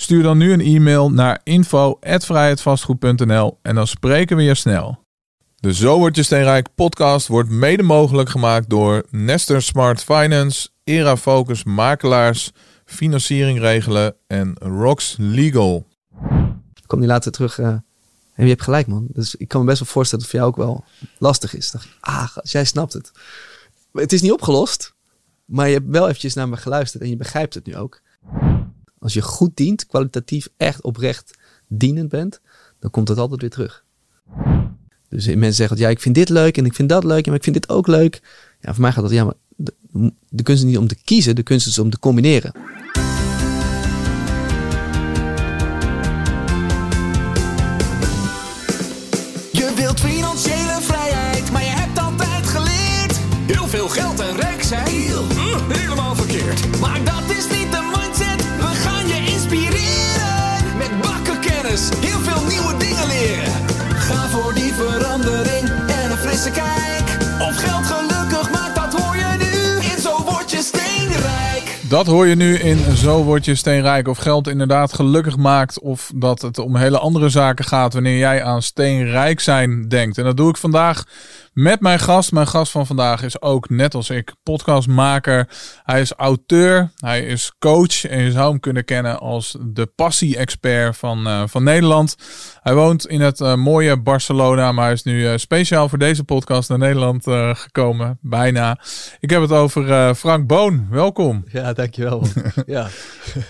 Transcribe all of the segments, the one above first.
Stuur dan nu een e-mail naar info@vrijheidvastgoed.nl en dan spreken we je snel. De Zo wordt je steenrijk podcast wordt mede mogelijk gemaakt door Nester Smart Finance, Era Focus Makelaars, Financiering Regelen en Rox Legal. Ik kom die later terug uh, en je hebt gelijk man. Dus ik kan me best wel voorstellen dat het voor jou ook wel lastig is. Dacht, ah, jij snapt het. Het is niet opgelost, maar je hebt wel eventjes naar me geluisterd en je begrijpt het nu ook. Als je goed dient, kwalitatief echt oprecht dienend bent, dan komt het altijd weer terug. Dus mensen zeggen, ja, ik vind dit leuk en ik vind dat leuk en ik vind dit ook leuk. Ja, voor mij gaat dat, ja, maar de, de kunst is niet om te kiezen, de kunst is om te combineren. Je wilt financiële vrijheid, maar je hebt altijd geleerd. Heel veel geld en rijk zijn, hm, helemaal verkeerd. Maar dat Dat hoor je nu in Zo word je steenrijk. Of geld inderdaad gelukkig maakt. Of dat het om hele andere zaken gaat wanneer jij aan steenrijk zijn denkt. En dat doe ik vandaag met mijn gast. Mijn gast van vandaag is ook, net als ik, podcastmaker. Hij is auteur, hij is coach. En je zou hem kunnen kennen als de passie-expert van, eh, van Nederland. Hij woont in het eh, mooie Barcelona. Maar hij is nu eh, speciaal voor deze podcast naar Nederland gekomen. Bijna. Ik heb het over Frank Boon. Welkom. Ja, dankjewel. ja.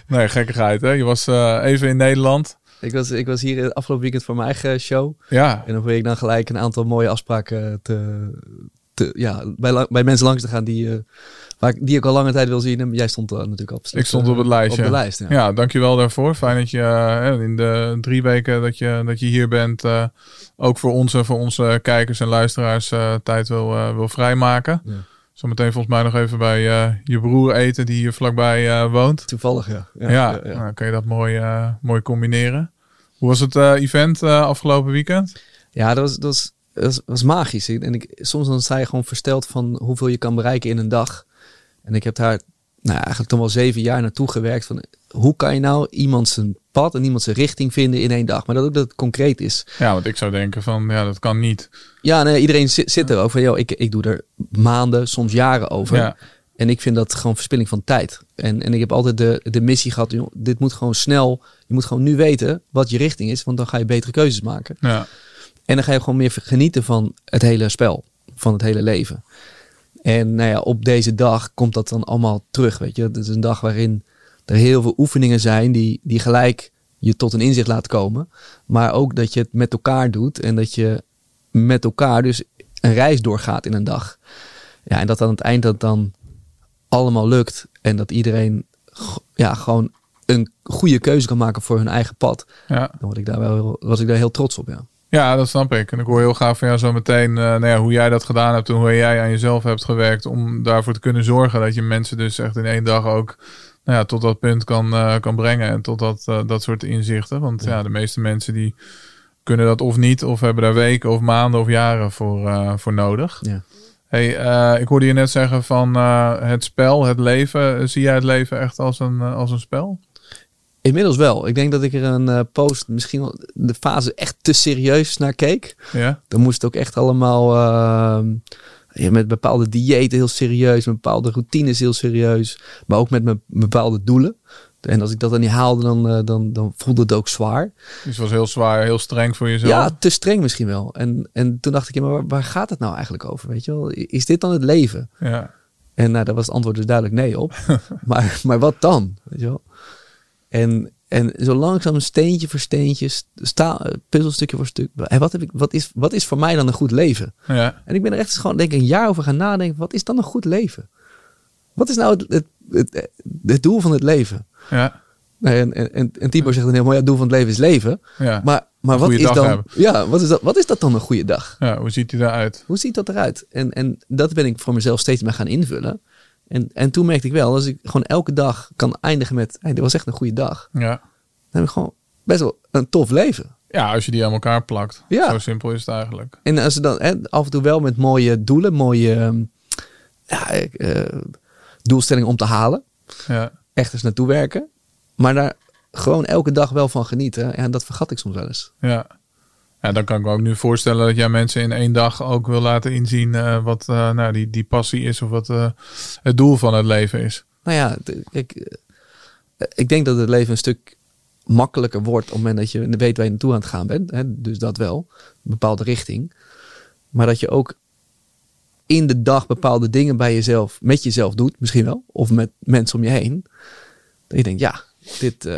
Nee, gekkigheid hè. Je was even in Nederland. Ik was, ik was hier afgelopen weekend voor mijn eigen show. Ja, En dan probeer ik dan gelijk een aantal mooie afspraken te, te, ja, bij, bij mensen langs te gaan die, eh, waar ik, die ik al lange tijd wil zien. En jij stond er natuurlijk op. ik stond op het lijstje. Op de lijst, ja. Ja, dankjewel daarvoor. Fijn dat je eh, in de drie weken dat je, dat je hier bent, eh, ook voor ons en voor onze kijkers en luisteraars eh, tijd wil, eh, wil vrijmaken. Ja. Zometeen volgens mij nog even bij eh, je broer eten die hier vlakbij eh, woont. Toevallig, ja. Ja, ja, ja, ja. dan kun je dat mooi, eh, mooi combineren. Hoe was het event afgelopen weekend? Ja, dat was, dat was, dat was, was magisch. En ik, soms dan sta je gewoon versteld van hoeveel je kan bereiken in een dag. En ik heb daar nou, eigenlijk toch wel zeven jaar naartoe gewerkt. Van, hoe kan je nou iemand zijn pad en iemand zijn richting vinden in één dag? Maar dat ook dat het concreet is. Ja, want ik zou denken van, ja, dat kan niet. Ja, nee, iedereen zit, zit er ook van, joh, ik, ik doe er maanden, soms jaren over. Ja. En ik vind dat gewoon verspilling van tijd. En, en ik heb altijd de, de missie gehad, joh, dit moet gewoon snel. Je moet gewoon nu weten wat je richting is, want dan ga je betere keuzes maken. Ja, En dan ga je gewoon meer genieten van het hele spel, van het hele leven. En nou ja, op deze dag komt dat dan allemaal terug, weet je. Het is een dag waarin er heel veel oefeningen zijn die, die gelijk je tot een inzicht laat komen. Maar ook dat je het met elkaar doet en dat je met elkaar dus een reis doorgaat in een dag. Ja, en dat aan het eind dat dan allemaal lukt en dat iedereen ja, gewoon een goede keuze kan maken voor hun eigen pad. ja. Dan word ik daar wel was ik daar heel trots op, ja. Ja, dat snap ik. En ik hoor heel graag van jou zo meteen eh, nou ja, hoe jij dat gedaan hebt en hoe jij aan jezelf hebt gewerkt om daarvoor te kunnen zorgen dat je mensen dus echt in één dag ook nou ja, tot dat punt kan, eh, kan brengen en tot dat, eh, dat soort inzichten. Want ja. de meeste mensen die kunnen dat of niet of hebben daar weken of maanden of jaren voor, voor nodig. ja. Hey, ik hoorde je net zeggen van het spel, het leven. Zie jij het leven echt als een, als een spel? Inmiddels wel. Ik denk dat ik er een eh, post misschien wel de fase echt te serieus naar keek. Ja, Dan moest het ook echt allemaal ehm, met bepaalde diëten heel serieus, met bepaalde routines heel serieus, maar ook met mijn bepaalde doelen. En als ik dat dan niet haalde, dan, eh, dan, dan voelde het ook zwaar. dus het was heel zwaar, heel streng voor jezelf. Ja, te streng misschien wel. En, en toen dacht ik, ja, maar waar, waar gaat het nou eigenlijk over? Weet je wel? Is dit dan het leven? ja. En nou, daar was het antwoord dus duidelijk nee op. maar, maar wat dan? Weet je wel? En, en zo langzaam steentje voor steentje, sta, puzzelstukje voor stuk. En wat, heb ik, wat, is, wat is voor mij dan een goed leven? ja. En ik ben er echt eens gewoon denk ik, een jaar over gaan nadenken. Wat is dan een goed leven? Wat is nou het, het, het, het doel van het leven? ja. Nee, En, en, en, Tibor zegt dan heel mooi, ja, het doel van het leven is leven. ja. Maar maar wat is, dan, hebben. ja, wat, is dat, wat is dat dan een goede dag? Ja, hoe ziet hij eruit? Hoe ziet dat eruit? En, en dat ben ik voor mezelf steeds meer gaan invullen. En, en toen merkte ik wel, als ik gewoon elke dag kan eindigen met, hey, dit was echt een goede dag. Ja. Dan heb ik gewoon best wel een tof leven. ja, als je die aan elkaar plakt. Ja. Zo simpel is het eigenlijk. En als ze dan hè, af en toe wel met mooie doelen, mooie ehm, ja, eh, doelstellingen om te halen. Ja. Echt eens naartoe werken. Maar daar gewoon elke dag wel van genieten. En dat vergat ik soms wel eens. Ja. Ja, dan kan ik me ook nu voorstellen dat jij mensen in één dag ook wil laten inzien eh, wat eh, nou, die, die passie is of wat eh, het doel van het leven is. Nou ja, eh, ik denk dat het leven een stuk makkelijker wordt op het moment dat je weet waar je naartoe aan het gaan bent. Hè? Dus dat wel, een bepaalde richting. Maar dat je ook in de dag bepaalde dingen bij jezelf, met jezelf doet, misschien wel, of met mensen om je heen. Dat je denkt, ja, dit,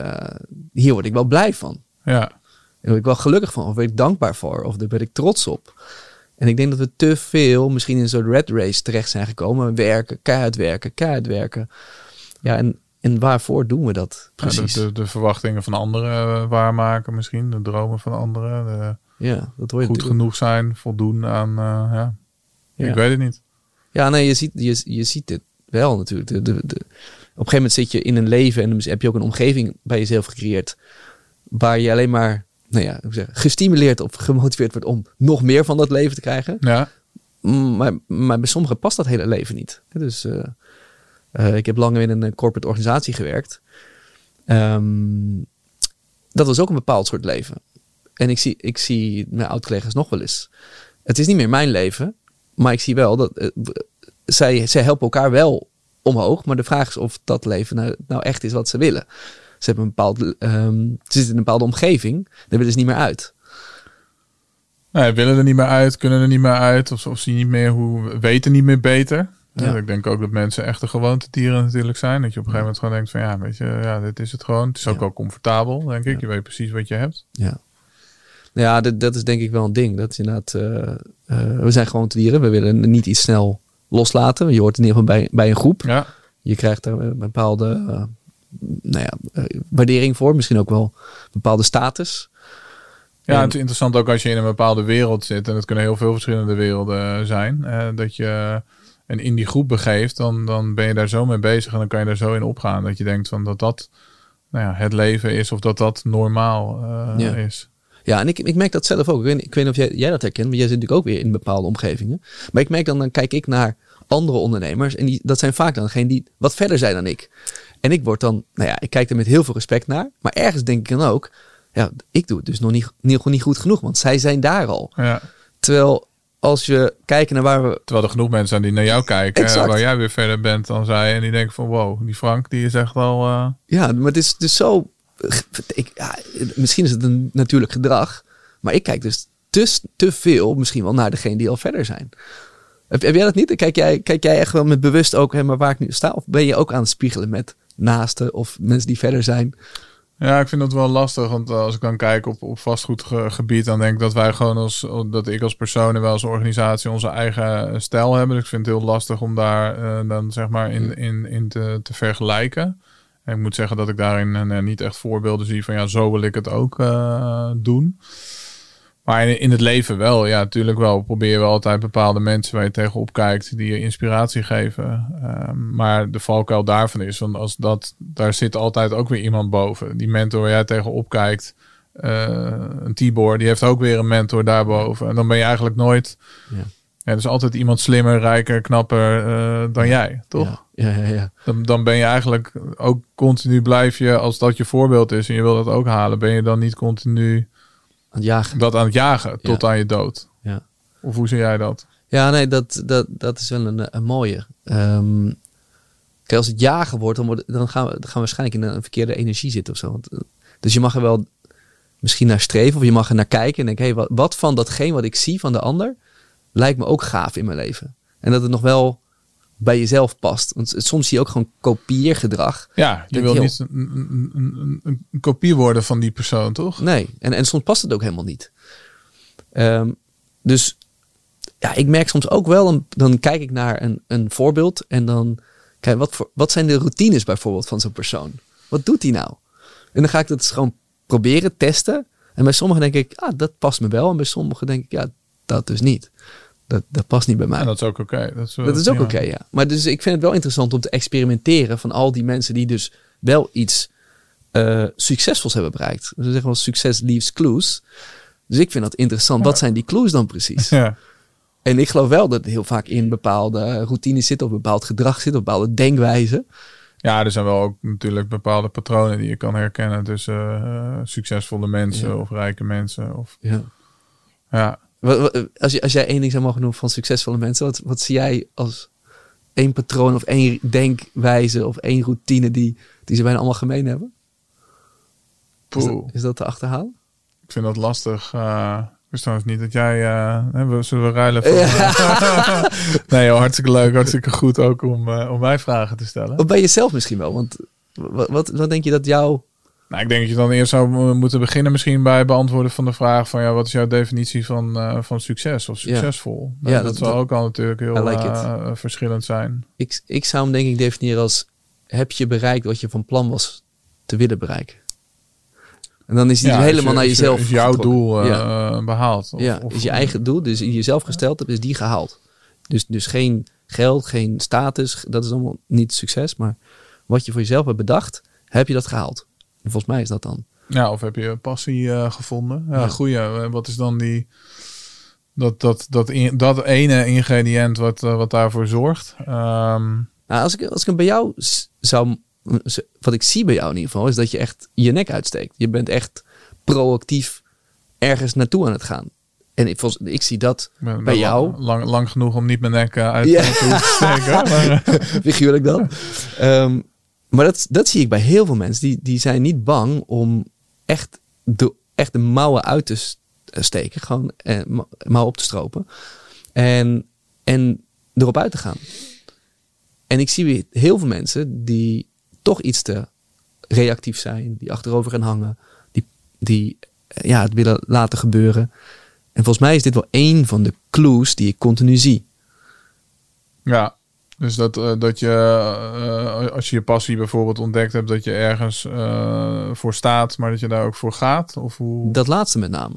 hier word ik wel blij van. Ja. Daar word ik wel gelukkig van, of ben ik dankbaar voor, of daar ben ik trots op. En ik denk dat we te veel misschien in soort red race terecht zijn gekomen. Werken, keihard werken, keihard werken. Ja, en, en waarvoor doen we dat Ja, de, precies? de, de verwachtingen van anderen eh, waarmaken misschien. De dromen van anderen. De ja, dat hoor je goed natuurlijk. genoeg zijn. Voldoen aan... eh, ja. Ja. Ik weet het niet. Ja, nee, je ziet, je, je ziet dit wel natuurlijk. De, de, op een gegeven moment zit je in een leven en dan heb je ook een omgeving bij jezelf gecreëerd. Waar je alleen maar, nou ja, hoe zeg, gestimuleerd of gemotiveerd wordt om nog meer van dat leven te krijgen. Ja. Mm, Maar, maar bij sommigen past dat hele leven niet. Dus eh, eh, ik heb lang in een eh, corporate organisatie gewerkt. Ehm, dat was ook een bepaald soort leven. En ik zie, ik zie mijn oud-collega's nog wel eens. Het is niet meer mijn leven, maar ik zie wel dat zij, zij helpen elkaar wel omhoog. Maar de vraag is of dat leven nou, nou echt is wat ze willen. Ze, hebben een bepaald, ehm, ze zitten in een bepaalde omgeving, daar willen ze niet meer uit. Nee, willen er niet meer uit, kunnen er niet meer uit. Of, of zien niet meer hoe, weten niet meer beter. Ja. Ik denk ook dat mensen echte gewoontedieren natuurlijk zijn. Dat je op een gegeven moment gewoon denkt van ja, weet je, ja, dit is het gewoon. Het is ook Ja. wel comfortabel, denk ik. Ja. Je weet precies wat je hebt. Ja. Nou Ja, dat, dat is denk ik wel een ding. Dat inderdaad, eh, eh, we zijn gewoon dieren. We willen niet iets snel loslaten. Je hoort in ieder geval bij, bij een groep. Ja, Je krijgt daar een bepaalde eh, nou ja, eh, waardering voor. Misschien ook wel een bepaalde status. ja En- het is interessant ook als je in een bepaalde wereld zit. En het kunnen heel veel verschillende werelden zijn. eh, dat je en in die groep begeeft, dan, dan ben je daar zo mee bezig. En dan kan je daar zo in opgaan. Dat je denkt van dat dat nou ja, het leven is. Of dat dat normaal eh, Ja. is. Ja, en ik, ik merk dat zelf ook. Ik weet, ik weet niet of jij, jij dat herkent, maar jij zit natuurlijk ook weer in bepaalde omgevingen. Maar ik merk dan, dan kijk ik naar andere ondernemers. En die, dat zijn vaak dan degenen die wat verder zijn dan ik. En ik word dan, nou ja, ik kijk er met heel veel respect naar. Maar ergens denk ik dan ook, ja, ik doe het dus nog niet, niet, niet goed genoeg. Want zij zijn daar al. Ja. Terwijl als je kijkt naar waar we... Terwijl er genoeg mensen zijn die naar jou kijken. Exact. Waar jij weer verder bent dan zij. En die denken van wow, die Frank die is echt wel... eh, Ja, maar het is dus zo... Ik, ja, misschien is het een natuurlijk gedrag. Maar ik kijk dus te, te veel misschien wel naar degene die al verder zijn. Heb, heb jij dat niet? Kijk jij, kijk jij echt wel met bewust ook hè, maar waar ik nu sta? Of ben je ook aan het spiegelen met naasten of mensen die verder zijn? Ja, ik vind dat wel lastig. Want eh, als ik dan kijk op, op vastgoedgebied, dan denk ik dat wij gewoon als dat ik als persoon en wel als organisatie onze eigen stijl hebben. Dus ik vind het heel lastig om daar eh, dan zeg maar in, in, in te, te vergelijken. En ik moet zeggen dat ik daarin eh, niet echt voorbeelden zie van ja, zo wil ik het ook doen. Maar in, in het leven wel, ja, natuurlijk wel. Probeer je wel altijd bepaalde mensen waar je tegenop kijkt, die je inspiratie geven. Ehm, maar de valkuil daarvan is, want als dat, daar zit altijd ook weer iemand boven. Die mentor waar jij tegenop kijkt, eh, een Tibor, die heeft ook weer een mentor daarboven. En dan ben je eigenlijk nooit. Ja. Ja, er is altijd iemand slimmer, rijker, knapper eh, dan jij, toch? Ja, ja, ja. ja. Dan, dan ben je eigenlijk ook continu blijf je, als dat je voorbeeld is en je wil dat ook halen, ben je dan niet continu Aan het jagen. dat aan het jagen tot Ja. aan je dood. Ja. Of hoe zie jij dat? Ja, nee, dat, dat, dat is wel een, een mooie. Ehm, kijk, als het jagen wordt, dan, wordt, dan, gaan we, dan gaan we waarschijnlijk in een verkeerde energie zitten of zo. Want, eh, dus je mag er wel misschien naar streven of je mag er naar kijken en denken, hey, wat, wat van datgene wat ik zie van de ander, lijkt me ook gaaf in mijn leven. En dat het nog wel bij jezelf past. Want soms zie je ook gewoon kopieergedrag. Ja, je wil niet een, een, een, een, kopie worden van die persoon, toch? Nee, en, en soms past het ook helemaal niet. Ehm, dus ja, ik merk soms ook wel, dan, dan kijk ik naar een, een voorbeeld en dan kijk wat, voor, wat zijn de routines bijvoorbeeld van zo'n persoon? Wat doet hij nou? En dan ga ik dat gewoon proberen, testen. En bij sommigen denk ik, ah, dat past me wel. En bij sommigen denk ik, ja, dat dus niet. Dat, dat past niet bij mij. En dat is ook oké. Dat is, Dat is ook oké, ja. Maar dus ik vind het wel interessant om te experimenteren van al die mensen die dus wel iets eh, succesvols hebben bereikt. We zeggen wel succes leaves clues. Dus ik vind dat interessant. Wat zijn die clues dan precies? Ja. En ik geloof wel dat heel vaak in bepaalde routines zit, of bepaald gedrag zit, of bepaalde denkwijze. ja, er zijn wel ook natuurlijk bepaalde patronen die je kan herkennen tussen eh, succesvolle mensen Ja. of rijke mensen. Of, Ja. ja. Als, als jij één ding zou mogen noemen van succesvolle mensen, wat, wat zie jij als één patroon of één denkwijze of één routine die, die ze bijna allemaal gemeen hebben? Is dat, is dat te achterhalen? Ik vind dat lastig. eh, ik wist niet dat jij... eh, hè, we, zullen we ruilen? Voor, nee joh, hartstikke leuk. Hartstikke goed ook om, eh, om mij vragen te stellen. Of bij jezelf misschien wel? Want wat, wat, wat denk je dat jouw... Nou, ik denk dat je dan eerst zou mo- moeten beginnen misschien bij beantwoorden van de vraag van ja, wat is jouw definitie van, eh, van succes of succesvol? Ja, Ja, dat, zal ook al natuurlijk heel like eh, verschillend zijn. Ik, ik zou hem denk ik definiëren als... Heb je bereikt wat je van plan was te willen bereiken? En dan is hij Ja, dus helemaal naar jezelf Is jouw getrokken. doel eh, ja. eh, behaald? Of- ja, of- is je eigen doel, dus die je zelf gesteld hebt, is die gehaald. Dus, dus geen geld, geen status, dat is allemaal niet succes. Maar wat je voor jezelf hebt bedacht, heb je dat gehaald. En volgens mij is dat dan. Ja, of heb je passie eh, gevonden? Ja, Ja. goeie. Eh, Wat is dan die... Dat, dat, dat, in- dat ene ingrediënt wat, eh, wat daarvoor zorgt. Ehm, Nou, als, ik, als ik hem bij jou zou... Wat ik zie bij jou in ieder geval, is dat je echt je nek uitsteekt. Je bent echt proactief ergens naartoe aan het gaan. En ik, volgens, ik zie dat ben- bij jou. Lang, lang, genoeg om niet mijn nek uit Ja. te steken. Figuurlijk dan. Ehm, maar dat, dat zie ik bij heel veel mensen. Die, die zijn niet bang om echt de, echt de mouwen uit te s- steken. Gewoon eh, mou- mouwen op te stropen. En, en erop uit te gaan. En ik zie weer heel veel mensen die toch iets te reactief zijn. Die achterover gaan hangen. Die, die eh, ja, het willen laten gebeuren. En volgens mij is dit wel één van de clues die ik continu zie. Ja, dus dat, eh, dat je, eh, als je je passie bijvoorbeeld ontdekt hebt, dat je ergens eh, voor staat, maar dat je daar ook voor gaat? Of hoe? Dat laatste met name.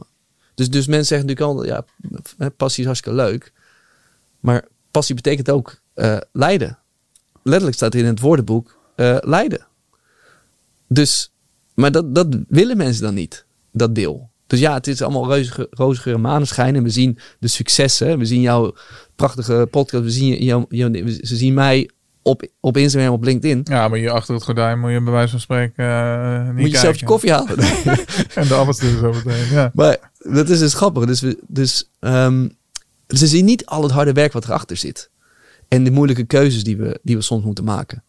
Dus, dus mensen zeggen natuurlijk al, ja, passie is hartstikke leuk. Maar passie betekent ook lijden. Letterlijk staat in het woordenboek lijden. Dus, maar dat, dat willen mensen dan niet, dat deel. Dus ja, het is allemaal roze, roze geur en maneschijn. En we zien de successen. We zien jouw prachtige podcast. We zien, jou, jou- ze zien mij op, op Instagram, op LinkedIn. Ja, maar hier achter het gordijn moet je bij wijze van spreken eh, niet Moet je zelf je koffie halen. En de appelstoelen zo meteen, ja. Maar dat is dus grappig. Dus, we, dus ehm, ze zien niet al het harde werk wat erachter zit. En de moeilijke keuzes die we, die we soms moeten maken.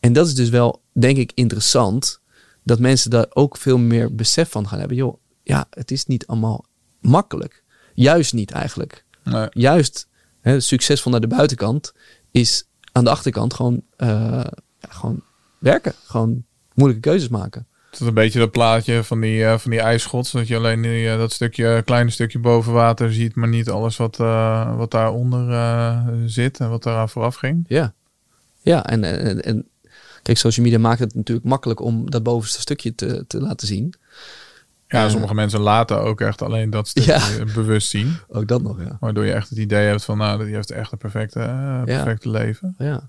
En dat is dus wel, denk ik, interessant. Dat mensen daar ook veel meer besef van gaan hebben. Joh, ja, het is niet allemaal makkelijk. Juist niet eigenlijk. Nee. Juist hè, succesvol naar de buitenkant is aan de achterkant gewoon, eh, ja, gewoon werken. Gewoon moeilijke keuzes maken. Het is een beetje dat plaatje van die, eh, van die ijsschots. Dat je alleen die, eh, dat stukje, kleine stukje boven water ziet, maar niet alles wat, wat daaronder zit en wat daaraan vooraf ging. Ja, ja en, en, en kijk, social media maakt het natuurlijk makkelijk om dat bovenste stukje te, te laten zien. Ja, sommige mensen laten ook echt alleen dat stukje Ja. bewust zien. Ook dat nog, ja. Waardoor je echt het idee hebt van, nou, die heeft echt een perfecte, eh, perfecte leven. ja.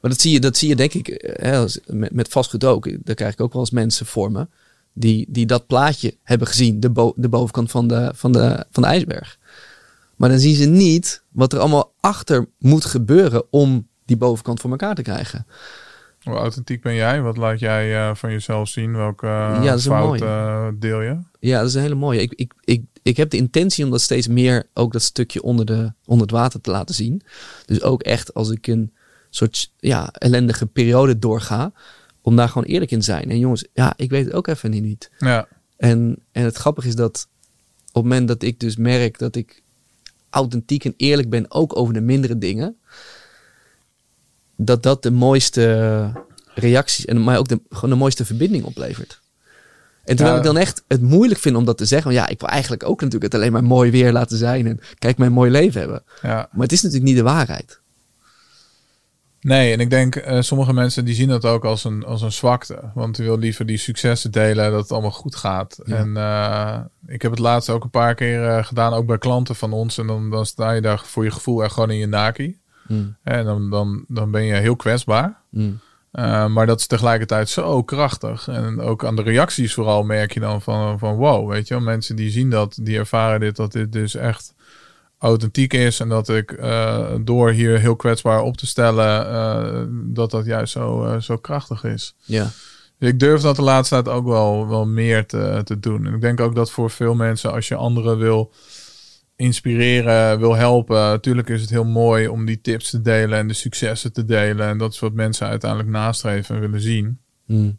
Maar dat zie je, dat zie je denk ik eh, hè, met, met vastgoed ook. Daar krijg ik ook wel eens mensen voor me. Die, die dat plaatje hebben gezien, de, bo- de bovenkant van de, van, de, van de ijsberg. Maar dan zien ze niet wat er allemaal achter moet gebeuren om die bovenkant voor elkaar te krijgen. Hoe authentiek ben jij? Wat laat jij eh, van jezelf zien? Welke eh, Ja, fout mooie. eh, deel je? Ja, dat is een hele mooie. Ik, ik, ik, ik heb de intentie om dat steeds meer ook dat stukje onder, de, onder het water te laten zien. Dus ook echt als ik een soort ja, ellendige periode doorga, om daar gewoon eerlijk in te zijn. En jongens, ja, ik weet het ook even niet. Ja, En, en het grappige is dat op het moment dat ik dus merk dat ik authentiek en eerlijk ben, ook over de mindere dingen, dat dat de mooiste reacties en maar ook de, gewoon de mooiste verbinding oplevert. En terwijl Ja. ik dan echt het moeilijk vind om dat te zeggen, want ja, ik wil eigenlijk ook natuurlijk het alleen maar mooi weer laten zijn en kijk mijn mooi leven hebben. ja. Maar het is natuurlijk niet de waarheid. Nee, en ik denk eh, sommige mensen die zien dat ook als een, als een zwakte. Want die wil liever die successen delen, dat het allemaal goed gaat. Ja. En eh, ik heb het laatst ook een paar keer eh, gedaan, ook bij klanten van ons. En dan, dan sta je daar voor je gevoel echt gewoon in je naki. Mm, En dan, dan, dan ben je heel kwetsbaar. mm, Uh, maar dat is tegelijkertijd zo krachtig. En ook aan de reacties vooral merk je dan van, van wow, weet je wel. Mensen die zien dat, die ervaren dit, dat dit dus echt authentiek is. En dat ik uh, door hier heel kwetsbaar op te stellen, uh, dat dat juist zo, zo krachtig is. Ja. Dus ik durf dat de laatste tijd ook wel, wel meer te, te doen. En ik denk ook dat voor veel mensen, als je anderen wil inspireren, wil helpen. Natuurlijk is het heel mooi om die tips te delen en de successen te delen. En dat is wat mensen uiteindelijk nastreven en willen zien. Mm.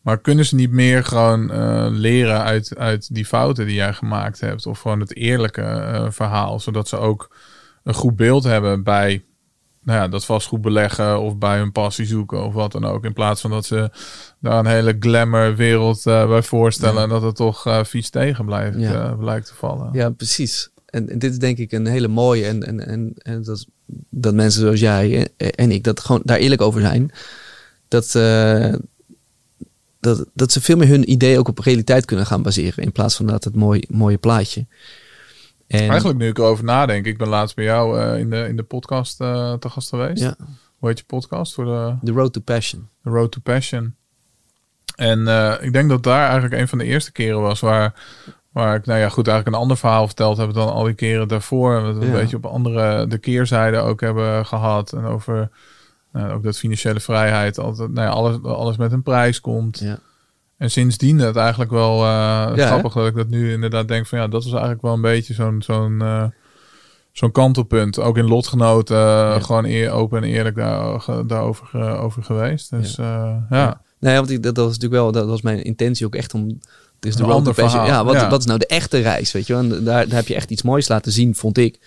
Maar kunnen ze niet meer gewoon uh, leren uit, uit die fouten die jij gemaakt hebt? Of gewoon het eerlijke uh, verhaal, zodat ze ook een goed beeld hebben bij nou ja, dat vastgoed beleggen of bij hun passie zoeken of wat dan ook. In plaats van dat ze daar een hele glamour wereld uh, bij voorstellen ja. dat het toch uh, vies tegen blijft, ja. uh, blijkt te vallen. Ja, precies. En, en, dit is denk ik een hele mooie en, en, en, en dat, dat mensen zoals jij en, en, ik dat gewoon daar eerlijk over zijn. Dat, dat, dat ze veel meer hun idee ook op realiteit kunnen gaan baseren in plaats van dat het mooi, mooie plaatje. En... Eigenlijk nu ik erover nadenk, ik ben laatst bij jou in, de, in de podcast te gast geweest. Ja. Hoe heet je podcast? Voor de... The Road to Passion. The Road to Passion. En uh, ik denk dat daar eigenlijk een van de eerste keren was waar, waar ik, nou ja, goed, eigenlijk een ander verhaal verteld heb dan al die keren daarvoor. We een ja. beetje op andere, de keerzijde ook hebben gehad. En over nou, ook dat financiële vrijheid, altijd, nou ja, alles, alles met een prijs komt. Ja. En sindsdien het eigenlijk wel uh, ja, grappig hè? dat ik dat nu inderdaad denk van ja, dat was eigenlijk wel een beetje zo'n zo'n uh, zo'n kantelpunt. Ook in lotgenoten, gewoon eer, open en eerlijk daar, daarover over geweest. Dus ja. Ja. Nee, want ik, dat, was natuurlijk wel, dat was mijn intentie ook echt om. Het is de ander verhaal. Ja, wat, wat is nou de echte reis, weet je wel? En daar, daar heb je echt iets moois laten zien, vond ik.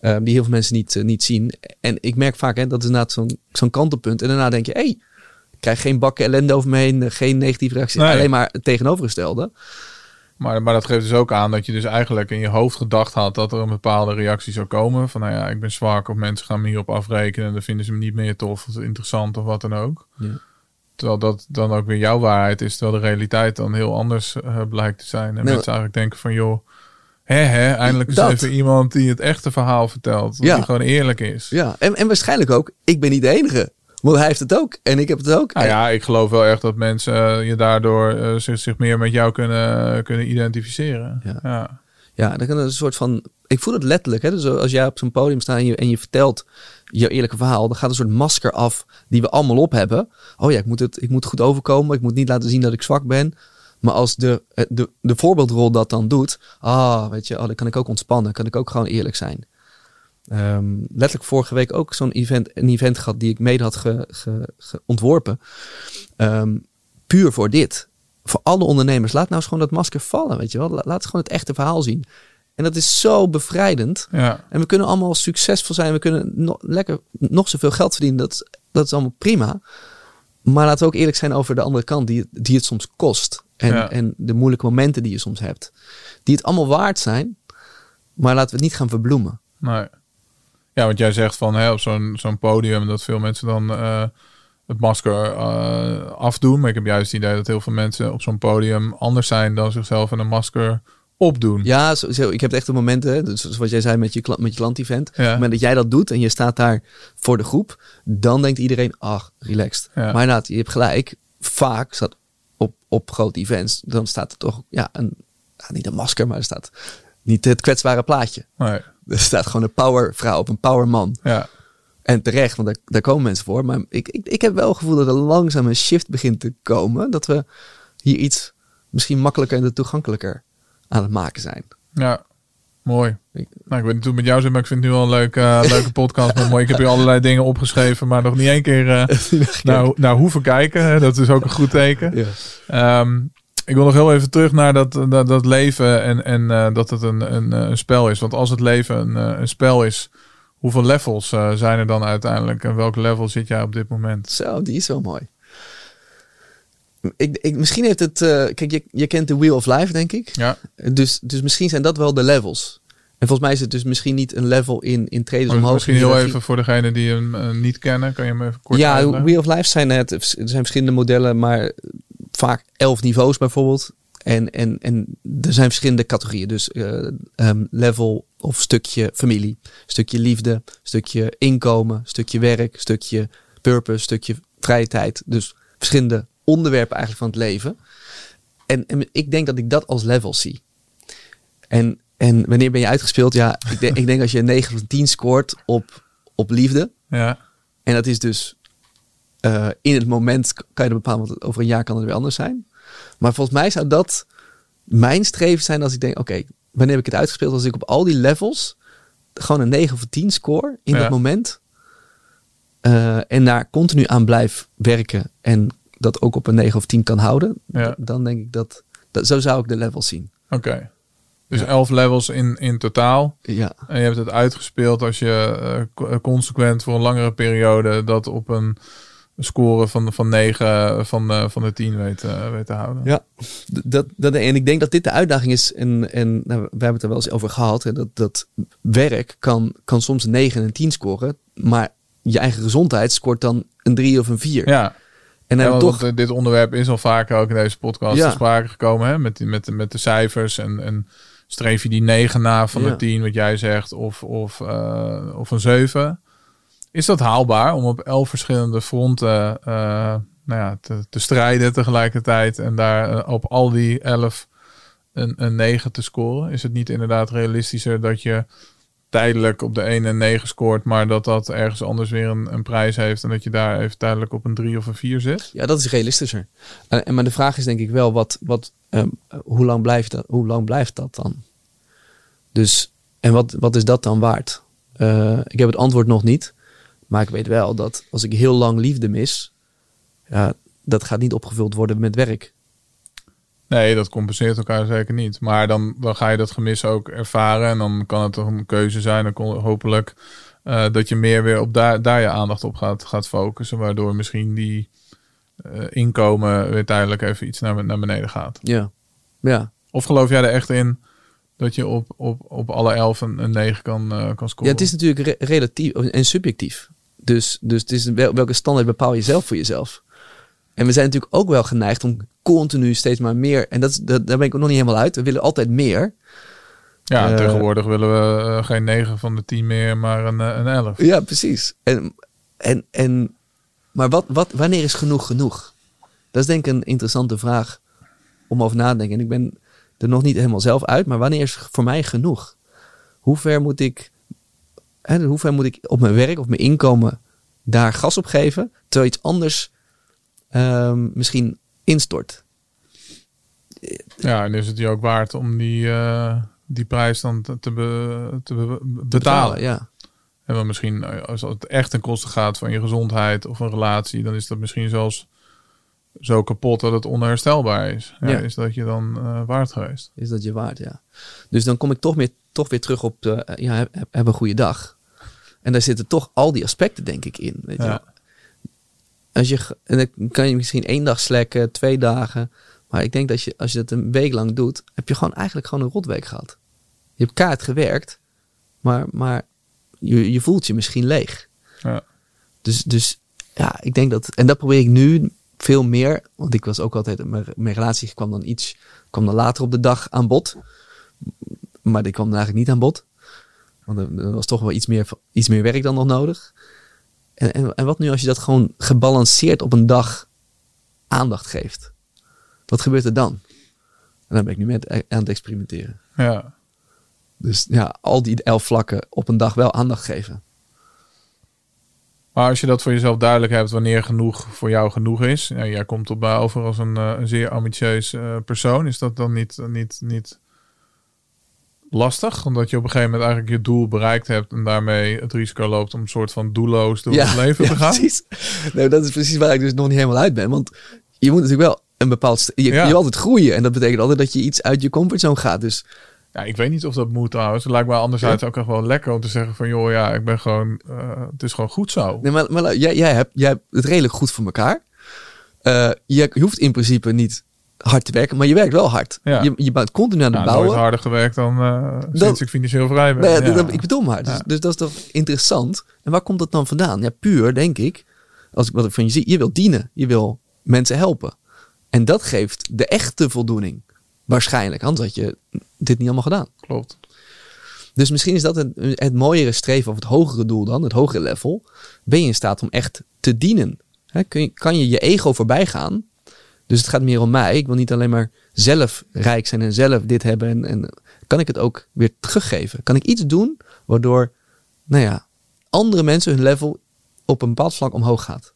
Um, die heel veel mensen niet, niet zien. En ik merk vaak, hè, dat is inderdaad zo'n zo'n kantelpunt. En daarna denk je, hé, hey, ik krijg geen bakken ellende over me heen, geen negatieve reacties, nee. alleen maar het tegenovergestelde. Maar, maar dat geeft dus ook aan dat je dus eigenlijk in je hoofd gedacht had dat er een bepaalde reactie zou komen. Van nou ja, ik ben zwak of mensen gaan me hierop afrekenen en dan vinden ze me niet meer tof of interessant of wat dan ook. Ja. Terwijl dat dan ook weer jouw waarheid is, terwijl de realiteit dan heel anders uh, blijkt te zijn. En nee, mensen eigenlijk denken van joh, hè hè, eindelijk is even iemand die het echte verhaal vertelt. Ja. Die gewoon eerlijk is. Ja, en, en waarschijnlijk ook, ik ben niet de enige. Want hij heeft het ook en ik heb het ook. Nou ja, ik geloof wel echt dat mensen uh, je daardoor uh, zich, zich, meer met jou kunnen, kunnen identificeren. Ja. ja. Ja, dan kan een soort van. Ik voel het letterlijk. Hè? Dus als jij op zo'n podium staat en je, en je vertelt je eerlijke verhaal, dan gaat een soort masker af die we allemaal op hebben. Oh ja, ik moet, het, ik moet goed overkomen. Ik moet niet laten zien dat ik zwak ben. Maar als de, de, de voorbeeldrol dat dan doet, ah, weet je, oh, dan kan ik ook ontspannen. Kan ik ook gewoon eerlijk zijn. Um, letterlijk vorige week ook zo'n event, een event gehad die ik mede had ontworpen. Um, puur voor dit. Voor alle ondernemers. Laat nou eens gewoon dat masker vallen, weet je wel. Laat gewoon het echte verhaal zien. En dat is zo bevrijdend. Ja. En we kunnen allemaal succesvol zijn. We kunnen lekker nog zoveel geld verdienen. Dat, dat is allemaal prima. Maar laten we ook eerlijk zijn over de andere kant die, die het soms kost. En, Ja. en de moeilijke momenten die je soms hebt. Die het allemaal waard zijn. Maar laten we het niet gaan verbloemen. Nee. Ja, want jij zegt van hè, op zo'n zo'n podium dat veel mensen dan eh, het masker eh, afdoen. Maar ik heb juist het idee dat heel veel mensen op zo'n podium anders zijn dan zichzelf in een masker opdoen. Ja, zo, zo, ik heb echt de momenten, dus zoals jij zei met je, klant, met je klant-event. Op Ja. het moment dat jij dat doet en je staat daar voor de groep, dan denkt iedereen, ach, relaxed. Ja. Maar inderdaad, je hebt gelijk, vaak staat op, op grote events, dan staat er toch, ja, een, nou, niet een masker, maar er staat niet het kwetsbare plaatje. Nee. Er staat gewoon een powervrouw op een powerman. Ja. En terecht, want daar, daar komen mensen voor. Maar ik, ik, ik heb wel het gevoel dat er langzaam een shift begint te komen. Dat we hier iets misschien makkelijker en toegankelijker aan het maken zijn. Ja, mooi. Ik- Nou, ik weet niet hoe het met jou zit, maar ik vind het nu wel een leuke, eh, leuke podcast. Maar mooi. Ik heb hier allerlei dingen opgeschreven, maar nog niet één keer eh naar, naar hoeven kijken. Dat is ook een goed teken. Ehm, ik wil nog heel even terug naar dat, dat, dat leven en, en eh, dat het een, een, een spel is. Want als het leven een, een spel is, hoeveel levels zijn er dan uiteindelijk? En welk level zit jij op dit moment? Zo, die is wel mooi. Ik, ik, misschien heeft het... eh, kijk, je, je kent de Wheel of Life, denk ik. Ja, Dus, dus misschien zijn dat wel de levels. En volgens mij is het dus misschien niet een level in, in traders Maar omhoog. misschien heel even voor degenen die hem eh, niet kennen. Kan je hem even kort Ja, uitleggen? Wheel of Life zijn het. Er zijn verschillende modellen, maar vaak elf niveaus bijvoorbeeld. En, en, en er zijn verschillende categorieën. Dus eh, ehm, level of stukje familie, stukje liefde, stukje inkomen, stukje werk, stukje purpose, stukje vrije tijd. Dus verschillende onderwerpen eigenlijk van het leven. En, en ik denk dat ik dat als level zie. En, en wanneer ben je uitgespeeld? Ja, ik denk, ik denk als je een 9 van 10 scoort op, op liefde. Ja, En dat is dus eh, in het moment kan je bepalen, want over een jaar kan het weer anders zijn. Maar volgens mij zou dat mijn streven zijn als ik denk, oké, wanneer heb ik het uitgespeeld? Als ik op al die levels gewoon een 9 of 10 score in Ja. dat moment. eh, en daar continu aan blijf werken en dat ook op een 9 of 10 kan houden. Ja. Dan denk ik dat, dat, zo zou ik de levels zien. oké. Dus Ja. elf levels in, in totaal. Ja, En je hebt het uitgespeeld als je co- consequent voor een langere periode dat op een score van, van 9 van, eh, van de 10 weet, eh, weet te houden. Ja, dat, dat, en ik denk dat dit de uitdaging is. En, en nou, we hebben het er wel eens over gehad. Hè, dat, dat werk kan, kan soms een 9 en een 10 scoren. Maar je eigen gezondheid scoort dan een 3 of een 4. Ja, en dan Ja, toch. want, eh, dit onderwerp is al vaker ook in deze podcast Ja. te sprake gekomen. Hè? Met, met, de- met de cijfers. En, en streef je die 9 na van Ja. de 10, wat jij zegt, of, of, eh, of een 7. Is dat haalbaar om op elf verschillende fronten eh, nou ja, te, te strijden tegelijkertijd. En daar op al die 11 een, een 9 te scoren? Is het niet inderdaad realistischer dat je tijdelijk op de 1 en 9 scoort, maar dat dat ergens anders weer een, een prijs heeft en dat je daar even tijdelijk op een 3 of een 4 zit? Ja, dat is realistischer. En, en maar de vraag is denk ik wel, wat, wat, ehm, hoe, lang blijft dat, hoe lang blijft dat dan? Dus, en wat, wat is dat dan waard? Eh, ik heb het antwoord nog niet. Maar ik weet wel dat als ik heel lang liefde mis, ja, dat gaat niet opgevuld worden met werk. Nee, dat compenseert elkaar zeker niet. Maar dan, dan ga je dat gemis ook ervaren. En dan kan het toch een keuze zijn. Dan kon, hopelijk eh, dat je meer weer op daar, daar je aandacht op gaat, gaat focussen. Waardoor misschien die eh, inkomen weer tijdelijk even iets naar, naar beneden gaat. Ja, ja. Of geloof jij er echt in dat je op, op, op alle elf een, een 9 kan, eh, kan scoren? ja het is natuurlijk re- relatief en subjectief. Dus, dus het is wel, welke standaard bepaal je zelf voor jezelf? En we zijn natuurlijk ook wel geneigd om continu steeds maar meer. En dat, is, dat, daar ben ik ook nog niet helemaal uit. We willen altijd meer. Ja, Eh, tegenwoordig willen we eh, geen 9 van de 10 meer, maar een, eh, een 11. Ja, precies. En, en, en, maar wat, wat, wanneer is genoeg genoeg? Dat is denk ik een interessante vraag om over na te denken. En ik ben er nog niet helemaal zelf uit, maar wanneer is voor mij genoeg? Hoe ver moet ik, hè, hoe ver moet ik op mijn werk of mijn inkomen daar gas op geven, terwijl iets anders ehm, misschien instort? Ja, en is het je ook waard om die, eh, die prijs dan te, te, be- te be- betalen? Ja. En dan misschien, eh, als het echt ten koste gaat van je gezondheid of een relatie, dan is dat misschien zelfs zo kapot dat het onherstelbaar is. Ja, Ja. Is dat je dan eh, waard geweest? Is dat je waard, ja. Dus dan kom ik toch, meer, toch weer terug op de, ja, heb een goede dag. En daar zitten toch al die aspecten, denk ik, in. Weet je Ja. Als je, en dan kan je misschien één dag slekken, twee dagen. Maar ik denk dat je, als je dat een week lang doet, heb je gewoon eigenlijk gewoon een rotweek gehad. Je hebt kaart gewerkt, maar, maar je, je voelt je misschien leeg. Ja. Dus, dus ja, ik denk dat, en dat probeer ik nu veel meer, want ik was ook altijd, mijn, mijn relatie kwam dan iets, kwam dan later op de dag aan bod. Maar die kwam dan eigenlijk niet aan bod. Want er, er was toch wel iets meer, iets meer werk dan nog nodig. En, en, en wat nu als je dat gewoon gebalanceerd op een dag aandacht geeft? Wat gebeurt er dan? En dan ben ik nu met aan het experimenteren. ja. Dus ja, al die elf vlakken op een dag wel aandacht geven. Maar als je dat voor jezelf duidelijk hebt, wanneer genoeg voor jou genoeg is. Ja, jij komt op mij over als een, eh, een zeer ambitieus eh, persoon. Is dat dan niet, niet, niet lastig? Omdat je op een gegeven moment eigenlijk je doel bereikt hebt. En daarmee het risico loopt om een soort van doelloos door het leven ja, te gaan. Precies. Nee, dat is precies waar ik dus nog niet helemaal uit ben. Want je moet natuurlijk wel een bepaald... Je, Ja. je altijd groeien. En dat betekent altijd dat je iets uit je comfortzone gaat. Dus Ja, ik weet niet of dat moet trouwens. Het lijkt me anderzijds ook echt wel lekker om te zeggen van... joh, ja, ik ben gewoon... eh, het is gewoon goed zo. Nee, maar, maar jij, jij, hebt, jij hebt het redelijk goed voor elkaar. Eh, je, je hoeft in principe niet hard te werken, maar je werkt wel hard. Ja. Je, je bent continu aan het Nou, nooit bouwen. harder gewerkt dan eh, sinds ik financieel vrij ben. Nee, Ja. dat- dat- ik bedoel maar. Dus, dus dat is toch interessant. En waar komt dat dan vandaan? Ja, puur denk ik. Als ik wat ik van je zie, je wil dienen. Je wil mensen helpen. En dat geeft de echte voldoening. Waarschijnlijk. Anders had je dit niet allemaal gedaan. Klopt. Dus misschien is dat het, het mooiere streven of het hogere doel dan, het hogere level. Ben je in staat om echt te dienen? Kun je, kan je je ego voorbij gaan? Dus het gaat meer om mij. Ik wil niet alleen maar zelf rijk zijn en zelf dit hebben. En, en kan ik het ook weer teruggeven? Kan ik iets doen waardoor, nou ja, andere mensen hun level op een bepaald vlak omhoog gaat?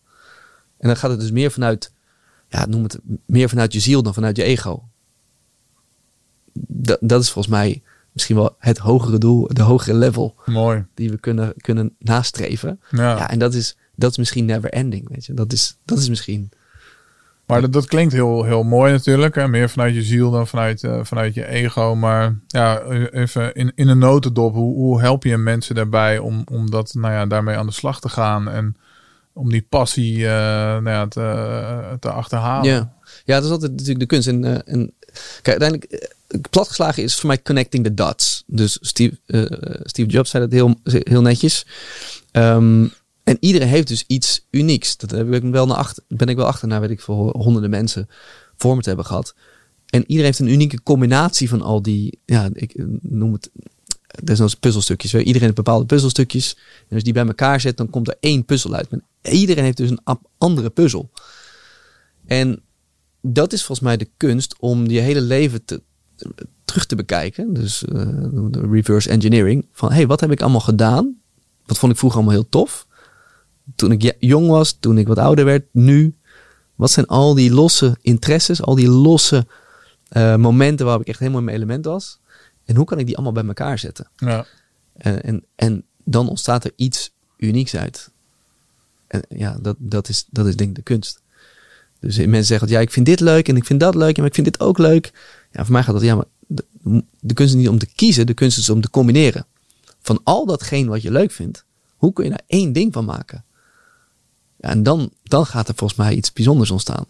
En dan gaat het dus meer vanuit, ja, noem het meer vanuit je ziel dan vanuit je ego. Dat, dat is volgens mij misschien wel het hogere doel, de hogere level Mooi. die we kunnen, kunnen nastreven. Ja. Ja, en dat is, dat is misschien never ending, weet je. Dat is, dat is misschien... Maar dat, dat klinkt heel, heel mooi natuurlijk. Hè? Meer vanuit je ziel dan vanuit, eh, vanuit je ego. Maar ja, even in, in een notendop. Hoe, hoe help je mensen daarbij om, om dat, nou ja, daarmee aan de slag te gaan? En om die passie eh, nou ja, te, te achterhalen. Ja. ja, dat is altijd natuurlijk de kunst. En, eh, en kijk, uiteindelijk, eh, platgeslagen is voor mij connecting the dots. Dus Steve, eh, Steve Jobs zei dat heel, heel netjes. Ehm, en iedereen heeft dus iets unieks. Dat heb ik wel naar achter, ben ik wel achter, naar weet ik veel, honderden mensen voor me te hebben gehad. En iedereen heeft een unieke combinatie van al die, ja, ik noem het, desnoods puzzelstukjes. Iedereen heeft bepaalde puzzelstukjes. En als die bij elkaar zet, dan komt er één puzzel uit. Iedereen heeft dus een andere puzzel. En dat is volgens mij de kunst om je hele leven te, terug te bekijken. Dus eh, reverse engineering. Van hey, wat heb ik allemaal gedaan? Wat vond ik vroeger allemaal heel tof? Toen ik jong was, toen ik wat ouder werd, nu. Wat zijn al die losse interesses, al die losse eh, momenten waarop ik echt helemaal in mijn element was? En hoe kan ik die allemaal bij elkaar zetten? Ja. En, en, en dan ontstaat er iets unieks uit. En ja, dat, dat, is, dat is denk ik de kunst. Dus mensen zeggen, ja, ik vind dit leuk en ik vind dat leuk, maar ik vind dit ook leuk. Ja, voor mij gaat dat, ja, maar de, de kunst is niet om te kiezen, de kunst is om te combineren. Van al datgene wat je leuk vindt, hoe kun je daar één ding van maken? Ja, en dan, dan gaat er volgens mij iets bijzonders ontstaan.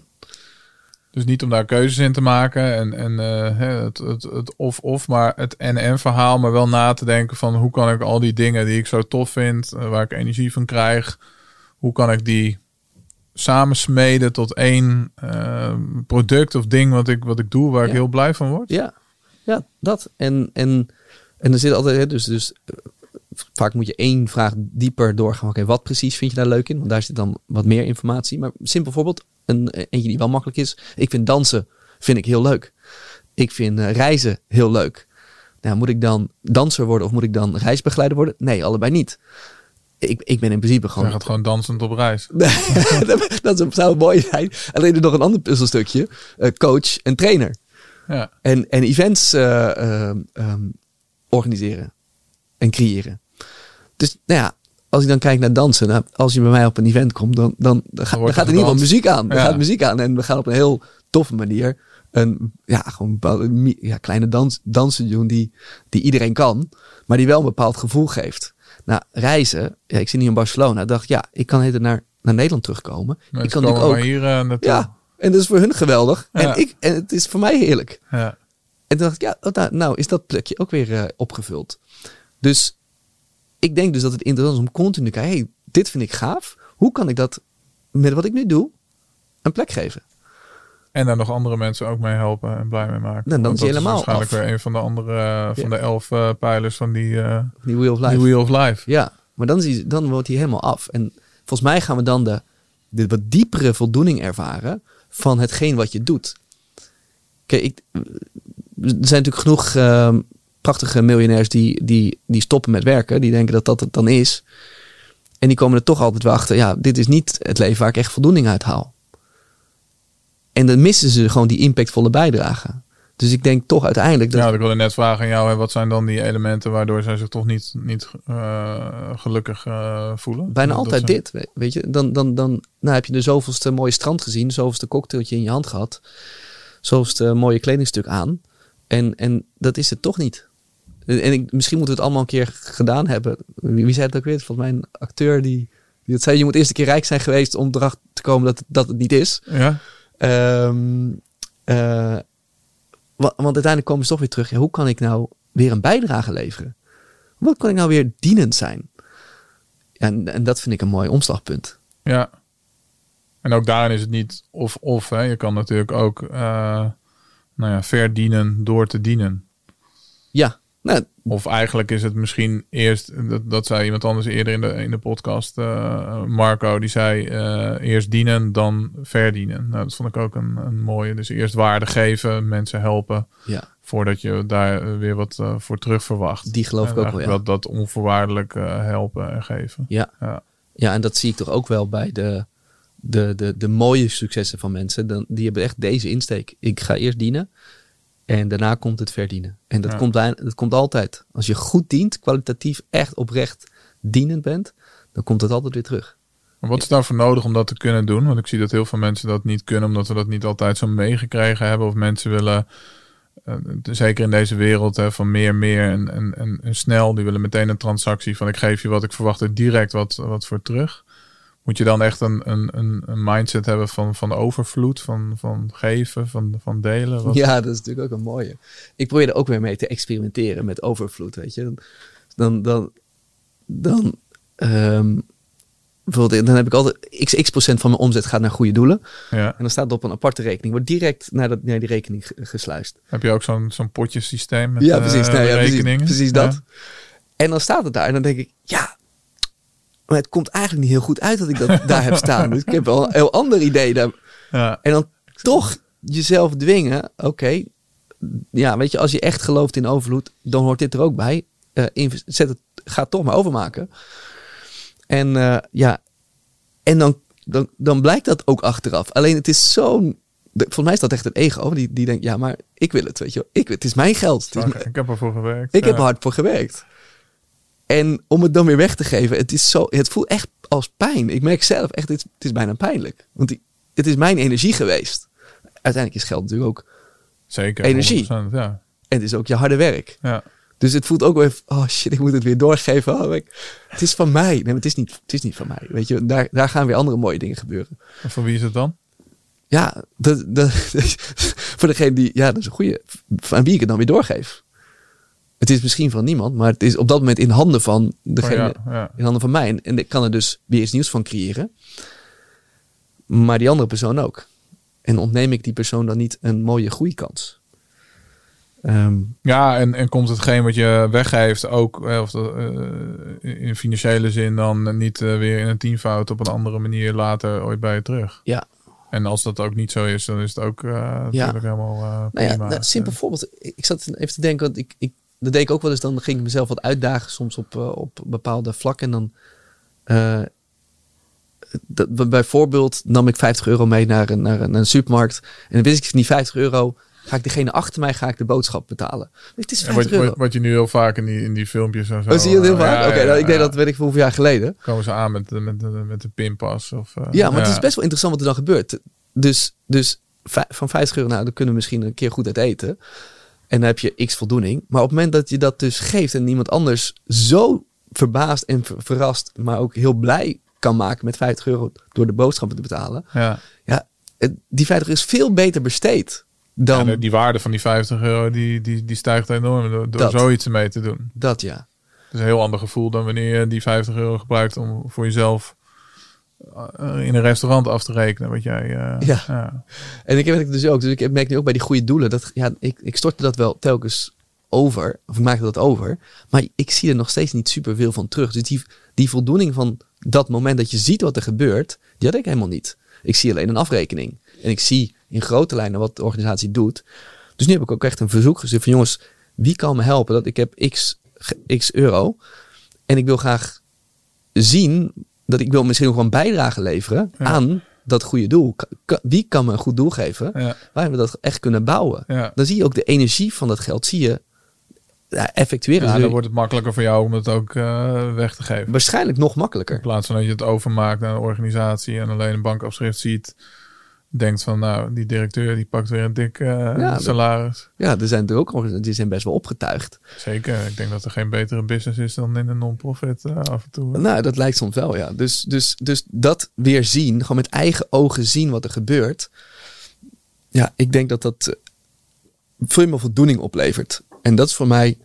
Dus niet om daar keuzes in te maken en, en eh, het, het, het of-of, maar het en-en verhaal, maar wel na te denken van hoe kan ik al die dingen die ik zo tof vind, eh, waar ik energie van krijg, hoe kan ik die samensmeden tot één eh, product of ding wat ik, wat ik doe, waar ik heel blij van word? Ja, ja dat. En, en, en er zit altijd, hè, dus, dus vaak moet je één vraag dieper doorgaan. Oké, wat precies vind je daar leuk in? Want daar zit dan wat meer informatie. Maar simpel voorbeeld, een, eentje die wel makkelijk is. Ik vind dansen vind ik heel leuk. Ik vind eh, reizen heel leuk. Nou, moet ik dan danser worden of moet ik dan reisbegeleider worden? Nee, allebei niet. Ik, ik ben in principe gewoon gaat gewoon dansend op reis. dat zou mooi zijn. Alleen er nog een ander puzzelstukje. eh, coach en trainer. Ja. En, en events eh, ehm, organiseren en creëren. Dus nou ja, als ik dan kijk naar dansen. Nou, als je bij mij op een event komt, dan, dan, dan, ga- dan wordt gaat er er in ieder geval muziek aan. Dan Ja. gaat muziek aan. En we gaan op een heel toffe manier een ja, gewoon bepaalde ja, kleine dans, dansen doen die, die iedereen kan. Maar die wel een bepaald gevoel geeft. Nou, reizen. Ja, ik zit nu in Barcelona. Ik dacht, ja, ik kan naar, naar Nederland terugkomen. Mensen ik kan natuurlijk ook. maar hier naartoe. Ja, en dat is voor hun geweldig. Ja. En, ik, en het is voor mij heerlijk. Ja. En toen dacht ik, ja, nou, nou is dat plekje ook weer eh, opgevuld. Dus ik denk dus dat het interessant is om continu te kijken, hey, dit vind ik gaaf. Hoe kan ik dat met wat ik nu doe een plek geven? En daar nog andere mensen ook mee helpen en blij mee maken. dan Want is helemaal waarschijnlijk af. weer een van de andere, eh, van Ja. de elf eh, pijlers van die, eh Die Wheel of die Life. Wheel of Life. Ja, maar dan, is dan wordt hij helemaal af. En volgens mij gaan we dan de, de wat diepere voldoening ervaren van hetgeen wat je doet. Kijk, ik, er zijn natuurlijk genoeg ehm, prachtige miljonairs die, die, die stoppen met werken. Die denken dat dat het dan is. En die komen er toch altijd wel achter. Ja, dit is niet het leven waar ik echt voldoening uit haal. En dan missen ze gewoon die impactvolle bijdrage. Dus ik denk toch uiteindelijk dat Ja, ik wilde net vragen aan jou, hè, wat zijn dan die elementen waardoor zij zich toch niet, niet eh, gelukkig eh, voelen? Bijna Dat altijd dit, we- weet je. Dan, dan, dan nou heb je de zoveelste mooie strand gezien, zoveelste cocktailtje in je hand gehad, zoveelste mooie kledingstuk aan. En, en dat is het toch niet. En ik, misschien moeten we het allemaal een keer gedaan hebben. Wie, wie zei het ook weer? Volgens mij een acteur die, die het zei, je moet eerst een keer rijk zijn geweest om erachter te komen dat, het- dat het niet is. Ja, Ehm, Eh, wa- want uiteindelijk komen ze toch weer terug. Ja, hoe kan ik nou weer een bijdrage leveren? Wat kan ik nou weer dienend zijn? En, en dat vind ik een mooi omslagpunt. Ja. En ook daarin is het niet of-of. hè. Je kan natuurlijk ook eh, nou ja, verdienen door te dienen. Ja, nou, Of eigenlijk is het misschien eerst, dat, dat zei iemand anders eerder in de, in de podcast, eh, Marco, die zei eh, eerst dienen, dan verdienen. Nou, dat vond ik ook een, een mooie. Dus eerst waarde geven, mensen helpen, ja, voordat je daar weer wat eh, voor terug verwacht. die geloof ik ook wel. Ja. dat, dat onvoorwaardelijk helpen en geven. Ja. Ja. ja, en dat zie ik toch ook wel bij de, de, de, de mooie successen van mensen. Dan, die hebben echt deze insteek. Ik ga eerst dienen en daarna komt het verdienen. En dat, Ja. komt, dat komt altijd. Als je goed dient, kwalitatief echt oprecht dienend bent, dan komt het altijd weer terug. Maar wat is daarvoor nodig om dat te kunnen doen? Want ik zie dat heel veel mensen dat niet kunnen, omdat we dat niet altijd zo meegekregen hebben. Of mensen willen, eh, zeker in deze wereld hè, van meer, meer en, en, en, en snel, die willen meteen een transactie van ik geef je wat ik verwacht er direct wat, wat voor terug. Moet je dan echt een, een, een, een mindset hebben van, van overvloed, van, van geven, van, van delen? Wat, Ja, dat is natuurlijk ook een mooie. Ik probeer er ook weer mee te experimenteren met overvloed, weet je. Dan, dan, dan, ehm, bijvoorbeeld, dan heb ik altijd x, procent van mijn omzet gaat naar goede doelen. ja. En dan staat het op een aparte rekening. Wordt direct naar, dat, naar die rekening ge- gesluist. Heb je ook zo'n zo'n potjesysteem met ja, eh, precies. Nou, ja, precies, rekeningen? precies Ja. dat. En dan staat het daar. En dan denk ik, ja, maar het komt eigenlijk niet heel goed uit dat ik dat daar heb staan. Dus ik heb wel een heel ander idee daar. Ja. En dan toch jezelf dwingen. Oké, ja, weet je, als je echt gelooft in overvloed, dan hoort dit er ook bij. Eh, zet het, ga het toch maar overmaken. En eh, ja, en dan, dan, dan blijkt dat ook achteraf. Alleen het is zo'n. Volgens mij is dat echt een ego. Die, die denkt, ja, maar ik wil het, weet je wel. Ik, het is mijn geld. Is mijn- ik heb ervoor gewerkt. ik heb er hard voor gewerkt. En om het dan weer weg te geven, het, is zo, het voelt echt als pijn. Ik merk zelf echt, het, is- het is bijna pijnlijk. Want die, het is mijn energie geweest. Uiteindelijk is geld natuurlijk ook, Zeker. Energie. 100%, Ja. en het is ook je harde werk. ja. Dus het voelt ook weer, oh shit, ik moet het weer doorgeven. Oh, ik- het is van mij. Nee, maar het is niet, het is niet van mij. Weet je, daar, daar gaan weer andere mooie dingen gebeuren. En voor wie is het dan? Ja, dat, dat, voor degene die, ja, dat is een goede, aan wie ik het dan weer doorgeef. Het is misschien van niemand, maar het is op dat moment in handen van degene, Oh, ja, ja. in handen van mij. En- En ik kan er dus weer iets nieuws van creëren. Maar die andere persoon ook. En ontneem ik die persoon dan niet een mooie groeikans? Ehm, Ja, en, en komt hetgeen wat je weggeeft ook, eh, of dat, eh, in financiële zin, dan niet eh, weer in een teamfout op een andere manier later ooit bij je terug? ja, En als dat ook niet zo is, dan is het ook eh, natuurlijk helemaal Nou ja, nou, simpel voorbeeld. Ik ik zat even te denken, want ik, ik, dat deed ik ook wel eens. Dan ging ik mezelf wat uitdagen, soms op, eh, op bepaalde vlakken. En dan, dat, bijvoorbeeld, nam ik 50 euro mee naar een, naar een, naar een supermarkt. En dan wist ik van die 50 euro, ga ik degene achter mij, ga ik de boodschap betalen. Het is En 50 wat, euro. wat, wat je nu heel vaak in die, in die filmpjes en zo. Oh, zie je het heel eh, vaak? ja, Oké, ja, nou, ik deed dat, weet ik veel hoeveel jaar geleden. Komen ze aan met, de- met, de- met de pinpas? Of, Ja, maar het is best wel interessant wat er dan gebeurt. Dus, dus van 50 euro, nou, dan kunnen we misschien een keer goed uit eten. En dan heb je x voldoening. Maar op het moment dat je dat dus geeft en iemand anders zo verbaasd en ver- verrast, maar ook heel blij kan maken met 50 euro door de boodschappen te betalen. Ja. Ja, die 50 euro is veel beter besteed dan Ja, die waarde van die 50 euro die, die, die stijgt enorm door, door Dat. zoiets mee te doen. dat, ja. Het is een heel ander gevoel dan wanneer je die 50 euro gebruikt om voor jezelf in een restaurant af te rekenen. Wat jij. eh, Ja. ja. En ik heb het dus ook. Dus ik merk nu ook bij die goede doelen. Dat, ja, ik, ik stortte dat wel telkens over. Of maakte dat over. Maar ik zie er nog steeds niet super veel van terug. Dus die, die voldoening van dat moment dat je ziet wat er gebeurt. Die had ik helemaal niet. Ik zie alleen een afrekening. En ik zie in grote lijnen wat de organisatie doet. Dus nu heb ik ook echt een verzoek gezet van jongens. Wie kan me helpen? Dat ik heb x, x euro. En ik wil graag zien dat ik wil misschien een bijdrage leveren Ja. aan dat goede doel. Wie kan me een goed doel geven? Ja. Waar we dat echt kunnen bouwen. Ja. Dan zie je ook de energie van dat geld, zie je ja, effectueren. Ja, Zul dan je wordt het makkelijker voor jou om het ook eh, weg te geven. waarschijnlijk nog In makkelijker. plaats van dat je het overmaakt naar een organisatie en alleen een bankafschrift ziet. Denkt van, nou, die directeur die pakt weer een dik eh, salaris. Ja, er zijn er ook die zijn best wel opgetuigd. Zeker. Ik denk dat er geen betere business is dan in een non-profit eh, af en toe. Nou, dat lijkt soms wel, ja. Dus, dus, dus dat weer zien, gewoon met eigen ogen zien wat er gebeurt. ja, ik denk dat dat eh, veel meer voldoening oplevert. En dat is voor mij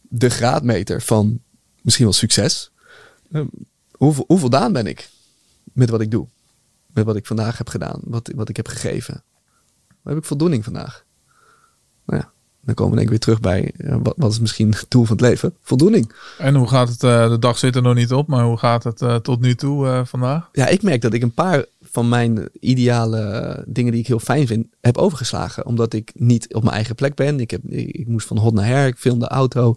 de graadmeter van misschien wel succes. Uh, hoe, hoe voldaan ben ik met wat ik doe? Met wat ik vandaag heb gedaan, wat, wat ik heb gegeven. Waar heb ik voldoening vandaag? Nou ja, dan komen we denk ik weer terug bij uh, wat, wat, is misschien het doel van het leven? Voldoening. En hoe gaat het? Uh, de dag zit er nog niet op, maar hoe gaat het uh, tot nu toe vandaag? Ja, ik merk dat ik een paar van mijn ideale dingen die ik heel fijn vind, heb overgeslagen. Omdat ik niet op mijn eigen plek ben. Ik, heb, ik moest van hot naar her, ik filmde auto.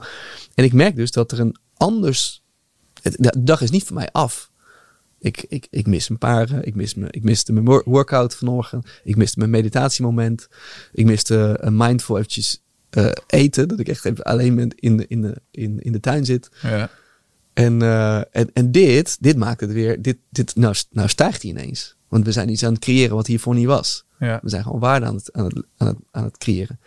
En ik merk dus dat er een anders... De dag is niet voor mij af. Ik, ik, ik mis een paar. Ik, mis me, ik miste mijn workout vanochtend. Ik miste mijn meditatiemoment. Ik miste een mindful eventjes uh, eten. Dat ik echt even alleen ben in de, in de, in, in de tuin zit. Ja. En, uh, en, en dit, dit maakt het weer. Dit, dit, nou, nou stijgt hij ineens. Want we zijn iets aan het creëren wat hiervoor niet was. Ja. We zijn gewoon waarde aan het, aan, het, aan, het, aan het creëren.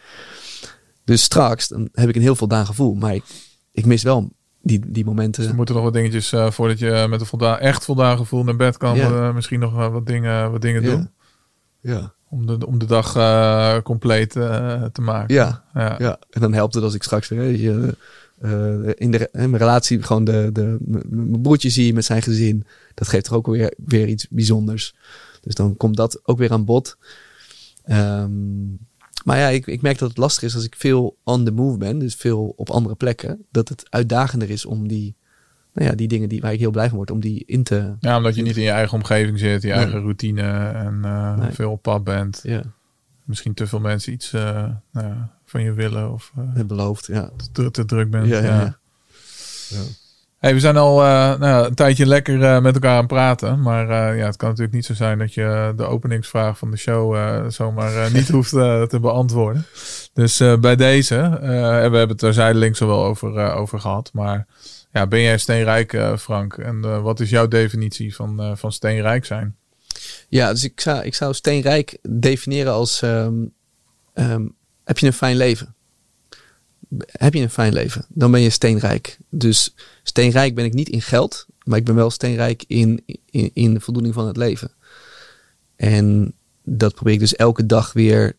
Dus straks dan heb ik een heel voldaan gevoel. Maar ik, ik mis wel die, die momenten. Dus er moeten nog wat dingetjes uh, voordat je met een voldaan, echt voldaan gevoel naar bed kan. Ja. Uh, misschien nog wat dingen, wat dingen Ja. doen. Ja. Om de, om de dag uh, compleet te maken. Ja. ja. Ja, en dan helpt het als ik straks weer je, in, de, in mijn relatie gewoon de, de, mijn broertje zie met zijn gezin. Dat geeft toch ook weer, weer iets bijzonders. Dus dan komt dat ook weer aan bod. Um, maar ja, ik, ik merk dat het lastig is als ik veel on the move ben, dus veel op andere plekken, dat het uitdagender is om die, nou ja, die dingen die, waar ik heel blij van word, om die in te... Ja, omdat je niet in je eigen omgeving zit, je Nee. eigen routine en uh, Nee. veel op pad bent. Ja, Misschien te veel mensen iets uh, nou van je willen of uh, het beloofd, ja. te, te druk bent. Ja, ja, ja. Ja. Hey, we zijn al uh, nou ja, een tijdje lekker uh, met elkaar aan het praten. Maar uh, ja, het kan natuurlijk niet zo zijn dat je de openingsvraag van de show zomaar niet hoeft te beantwoorden. Dus bij deze, en we hebben het er zijdelings al wel over, over gehad. Maar ja, ben jij steenrijk, Frank? En wat is jouw definitie van, van steenrijk zijn? Ja, dus ik zou, ik zou steenrijk definiëren als: um, um, heb je een fijn leven? Heb je een fijn leven, dan ben je steenrijk. Dus steenrijk ben ik niet in geld, maar ik ben wel steenrijk in, in, in de voldoening van het leven. En dat probeer ik dus elke dag weer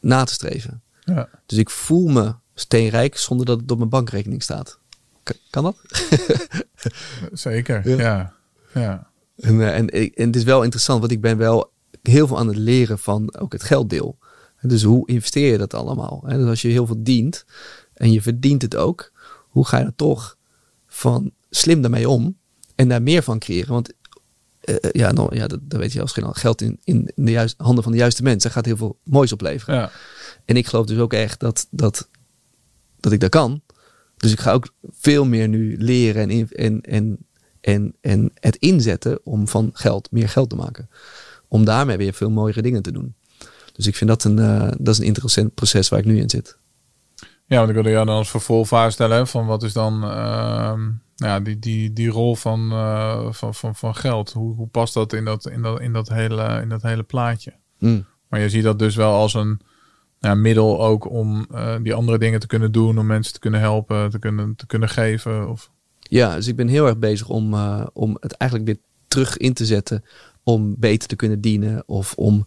na te streven. Ja. Dus ik voel me steenrijk zonder dat het op mijn bankrekening staat. Kan, kan dat? Zeker, Ja. ja. En, eh, en, en het is wel interessant, want ik ben wel heel veel aan het leren van ook het gelddeel. Dus hoe investeer je dat allemaal? Dus als je heel veel dient en je verdient het ook, hoe ga je er toch van slim daarmee om en daar meer van creëren? Want eh, ja, nou, ja dat, dat weet je als geen. Geld in, in de juiste, handen van de juiste mensen gaat heel veel moois opleveren. ja. En ik geloof dus ook echt dat, dat, dat ik dat kan. Dus ik ga ook veel meer nu leren en, in- en, en, en, en het inzetten om van geld meer geld te maken. Om daarmee weer veel mooiere dingen te doen. Dus ik vind dat een, eh, dat is een interessant proces waar ik nu in zit. Ja, want ik wilde jou dan als vervolgvraag stellen van wat is dan ehm, ja, die, die, die rol van, eh, van, van, van geld? Hoe, hoe past dat in dat, in, dat, in, dat hele, in dat hele plaatje? Mm. Maar je ziet dat dus wel als een ja, middel ook om eh, die andere dingen te kunnen doen, om mensen te kunnen helpen, te kunnen, te kunnen geven. Of, Ja, dus ik ben heel erg bezig om, eh, om het eigenlijk weer terug in te zetten. Om beter te kunnen dienen of om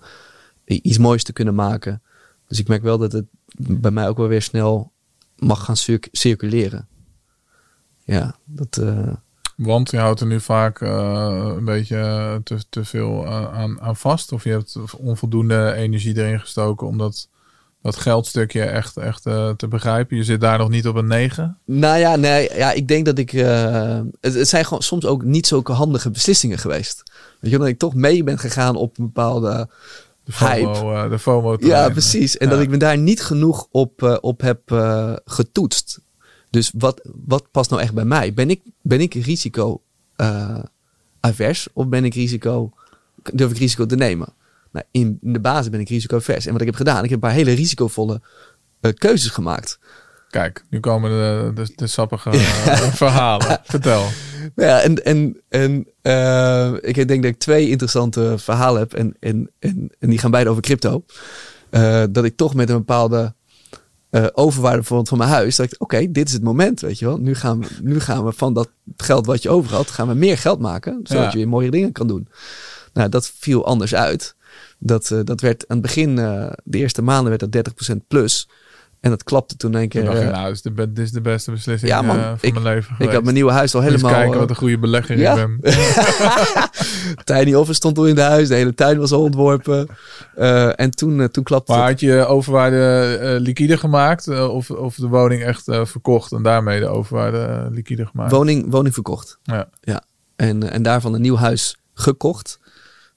iets moois te kunnen maken. Dus ik merk wel dat het bij mij ook wel weer snel mag gaan circ- circuleren. Ja, dat. eh, want je houdt er nu vaak eh, een beetje te, te veel aan, aan- vast. Of je hebt onvoldoende energie erin gestoken om dat, geldstukje echt, echt eh, te begrijpen. Je zit daar nog niet op een 9. Nou ja, nee, ja, ik denk dat ik. eh, het, het zijn gewoon soms ook niet zulke handige beslissingen geweest. Weet je, dat ik toch mee ben gegaan op een bepaalde De. FOMO, eh, de FOMO Ja, precies. En Ja. dat ik me daar niet genoeg op, eh, op heb eh, getoetst. Dus wat, wat past nou echt bij mij? Ben ik, ben ik risico avers of ben ik risico, durf ik risico te nemen? Nou, in, in de basis ben ik risico avers. En wat ik heb gedaan, ik heb een paar hele risicovolle keuzes gemaakt. Kijk, nu komen de, de, de sappige verhalen. Vertel. Nou Ja, en, en, en eh, ik denk dat ik twee interessante verhalen heb. En, en, en, en die gaan beide over crypto. Eh, dat ik toch met een bepaalde eh, overwaarde van, van mijn huis. Dat ik, oké, dit is het moment, weet je wel. Nu gaan, we, nu gaan we van dat geld wat je over had, gaan we meer geld maken. Zodat Ja. je weer mooie dingen kan doen. Nou, dat viel anders uit. Dat, dat werd aan het begin, de eerste maanden werd dat 30% plus. En dat klapte toen een Toen keer. dacht je, eh, nou, dit is de, be- dit is de beste beslissing Ja, man, eh, van ik- mijn leven ik had mijn nieuwe huis al Eens helemaal... kijken eh, wat een goede belegger ja. ik ben. Tiny office stond al in de huis. De hele tuin was al ontworpen. En toen, toen klapte Maar het. had je overwaarde liquide gemaakt? of, of de woning echt verkocht en daarmee de overwaarde liquide gemaakt? Woning, woning verkocht. Ja. ja. En, en daarvan een nieuw huis gekocht.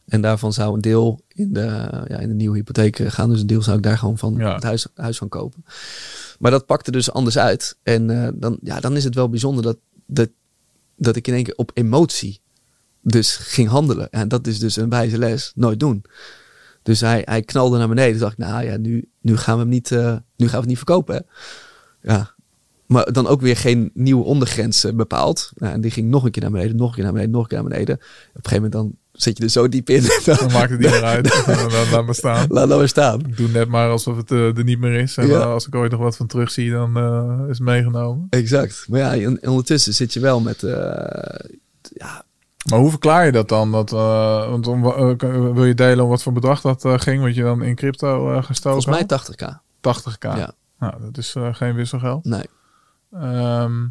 En daarvan zou een deel in de, ja, in de nieuwe hypotheek eh, gaan. Dus een deel zou ik daar gewoon van Ja. het huis, huis van kopen. Maar dat pakte dus anders uit. En eh, dan, ja, dan is het wel bijzonder dat, dat, dat ik in één keer op emotie dus ging handelen. En dat is dus een wijze les. Nooit doen. Dus hij, hij knalde naar beneden. Toen dacht ik, nou ja, nu, nu gaan we hem niet, eh, nu gaan we het niet verkopen. Hè? Ja. Maar dan ook weer geen nieuwe ondergrens bepaald. Nou, en die ging nog een keer naar beneden, nog een keer naar beneden, nog een keer naar beneden. Op een gegeven moment dan zit je er zo diep in. Dan, Dan maakt het niet meer uit. Dan laat maar staan. laat dat maar staan. Ik doe net maar alsof het eh, er niet meer is. En Ja. eh, als ik ooit nog wat van terug zie, dan eh, is het meegenomen. Exact. Maar ja, en ondertussen zit je wel met... ja, Maar hoe verklaar je dat dan? Dat, want om, wil je delen om wat voor bedrag dat ging? Wat je dan in crypto gestoken volgens mij had? 80k. 80k. Ja. Nou, dat is geen wisselgeld. Nee. Ehm,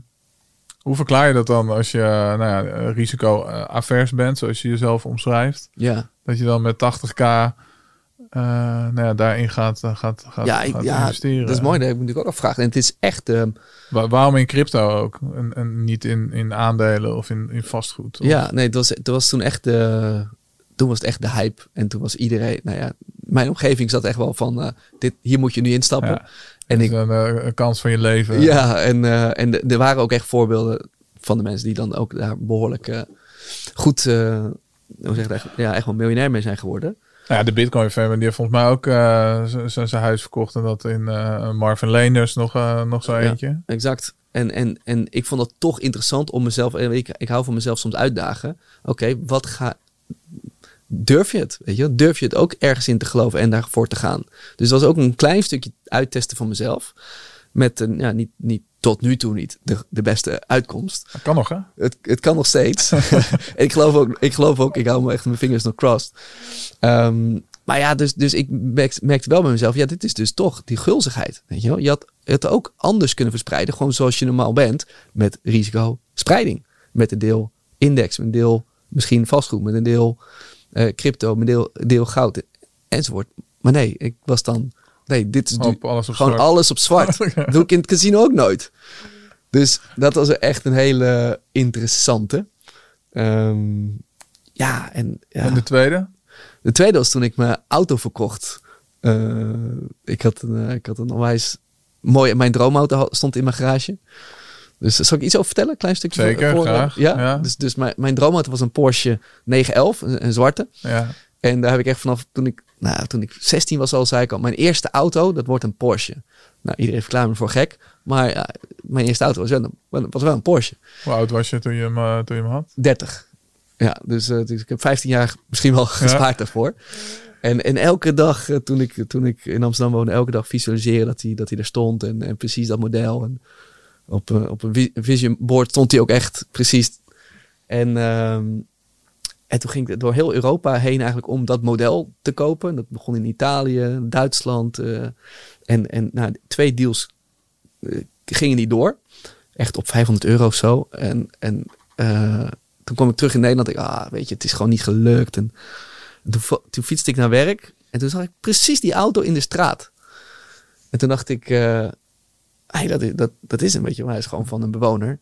hoe verklaar je dat dan als je uh, nou ja, risico-avers bent, zoals je jezelf omschrijft? Ja. Dat je dan met 80k uh, nou ja, daarin gaat, gaat, gaat, ja, gaat ja, investeren. dat is mooi. Dat heb ik natuurlijk ook afgevraagd. En het is echt... Waar, waarom in crypto ook? En, en niet in, in aandelen of in, in vastgoed? Of? Ja, nee, het was, het was toen echt de... Toen was het echt de hype. En toen was iedereen... Nou ja, mijn omgeving zat echt wel van... Uh, dit, hier moet je nu instappen. Ja, en ik, een, een, kans van je leven. Ja, en, uh, en de, er waren ook echt voorbeelden van de mensen die dan ook daar behoorlijk uh, goed, uh, hoe zeg echt, ja, echt wel miljonair mee zijn geworden. Nou ja, de Bitcoin family die heeft volgens mij ook zijn huis verkocht en dat in Marvin Leners nog, nog zo eentje. Ja, exact. En, en, en ik vond dat toch interessant om mezelf, ik, ik hou van mezelf soms uitdagen. Oké, okay, wat ga, durf je het? Weet je? Durf je het ook ergens in te geloven en daarvoor te gaan? Dus dat was ook een klein stukje uittesten van mezelf. Met een, ja, niet, niet tot nu toe niet de, de beste uitkomst. Dat kan nog, hè? Het, het kan nog steeds. ik, geloof ook, ik geloof ook, ik hou me echt mijn vingers nog crossed. Um, maar ja, dus, dus ik merkte, merkte wel bij mezelf, ja, dit is dus toch die gulzigheid. Weet je, wel? je had het ook anders kunnen verspreiden, gewoon zoals je normaal bent, met risicospreiding. Met een deel index, met een deel misschien vastgoed, met een deel uh, crypto, een deel, deel goud enzovoort. Maar nee, ik was dan Nee, dit is alles op gewoon zwart. alles op zwart. Dat doe ik in het casino ook nooit. Dus dat was echt een hele interessante. Um, ja, en, ja. en de tweede? De tweede was toen ik mijn auto verkocht. Uh, ik, had een, uh, ik had een onwijs mooi... Mijn droomauto stond in mijn garage. Dus zal ik iets over vertellen? Klein stukje Zeker, voor, graag. Ja, ja. dus, dus mijn, mijn droomauto was een Porsche 911, een, een zwarte. Ja. En daar heb ik echt vanaf toen ik, nou, toen ik 16 was al, zei ik al, mijn eerste auto, dat wordt een Porsche. Nou, iedereen verklaart me voor gek, maar ja, mijn eerste auto was wel, een, was wel een Porsche. Hoe oud was je toen je hem, uh, toen je hem had? 30. Ja, dus, uh, dus ik heb 15 jaar misschien wel gespaard ja. daarvoor. En, en elke dag, uh, toen, ik, toen ik in Amsterdam woonde, elke dag visualiseren dat hij, dat hij er stond en, en precies dat model. En op, uh, op een vision board stond hij ook echt precies. En... Um, en toen ging ik door heel Europa heen eigenlijk om dat model te kopen. Dat begon in Italië, Duitsland. Uh, en en nou, twee deals uh, gingen die door. Echt op 500 euro of zo. En, en toen kwam ik terug in Nederland. Ik, ah, weet je, het is gewoon niet gelukt. En, en toen, toen fietste ik naar werk. En toen zag ik precies die auto in de straat. En toen dacht ik, hey, dat, is, dat, is beetje, maar hij is gewoon van een bewoner.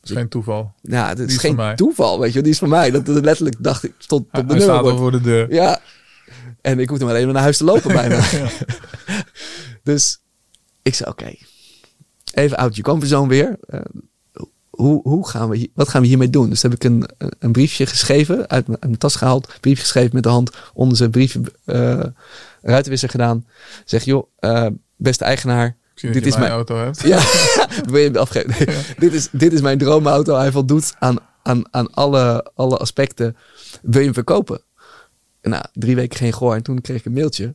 Dat is geen toeval. Ja, dat is, is geen toeval, weet je. Die is van mij. Dat, dat letterlijk dacht ik, stond op de Hij staat al voor de deur. Ja. En ik hoefde maar alleen maar naar huis te lopen bijna. ja. dus ik zei, oké. Okay, even uit je comfortzone weer. Uh, hoe, hoe gaan we hier, wat gaan we hiermee doen? Dus heb ik een, een briefje geschreven, uit mijn, uit mijn tas gehaald. Briefje geschreven met de hand onder zijn briefje uh, ruitenwisser gedaan. Zeg, joh, uh, beste eigenaar. Dit is mijn auto hebt. Ja, wil je hem afgeven? Nee. Ja. dit, is, dit is mijn droomauto. Hij voldoet aan, aan, aan alle, alle aspecten. Wil je hem verkopen? En nou, drie weken geen gehoor. En toen kreeg ik een mailtje.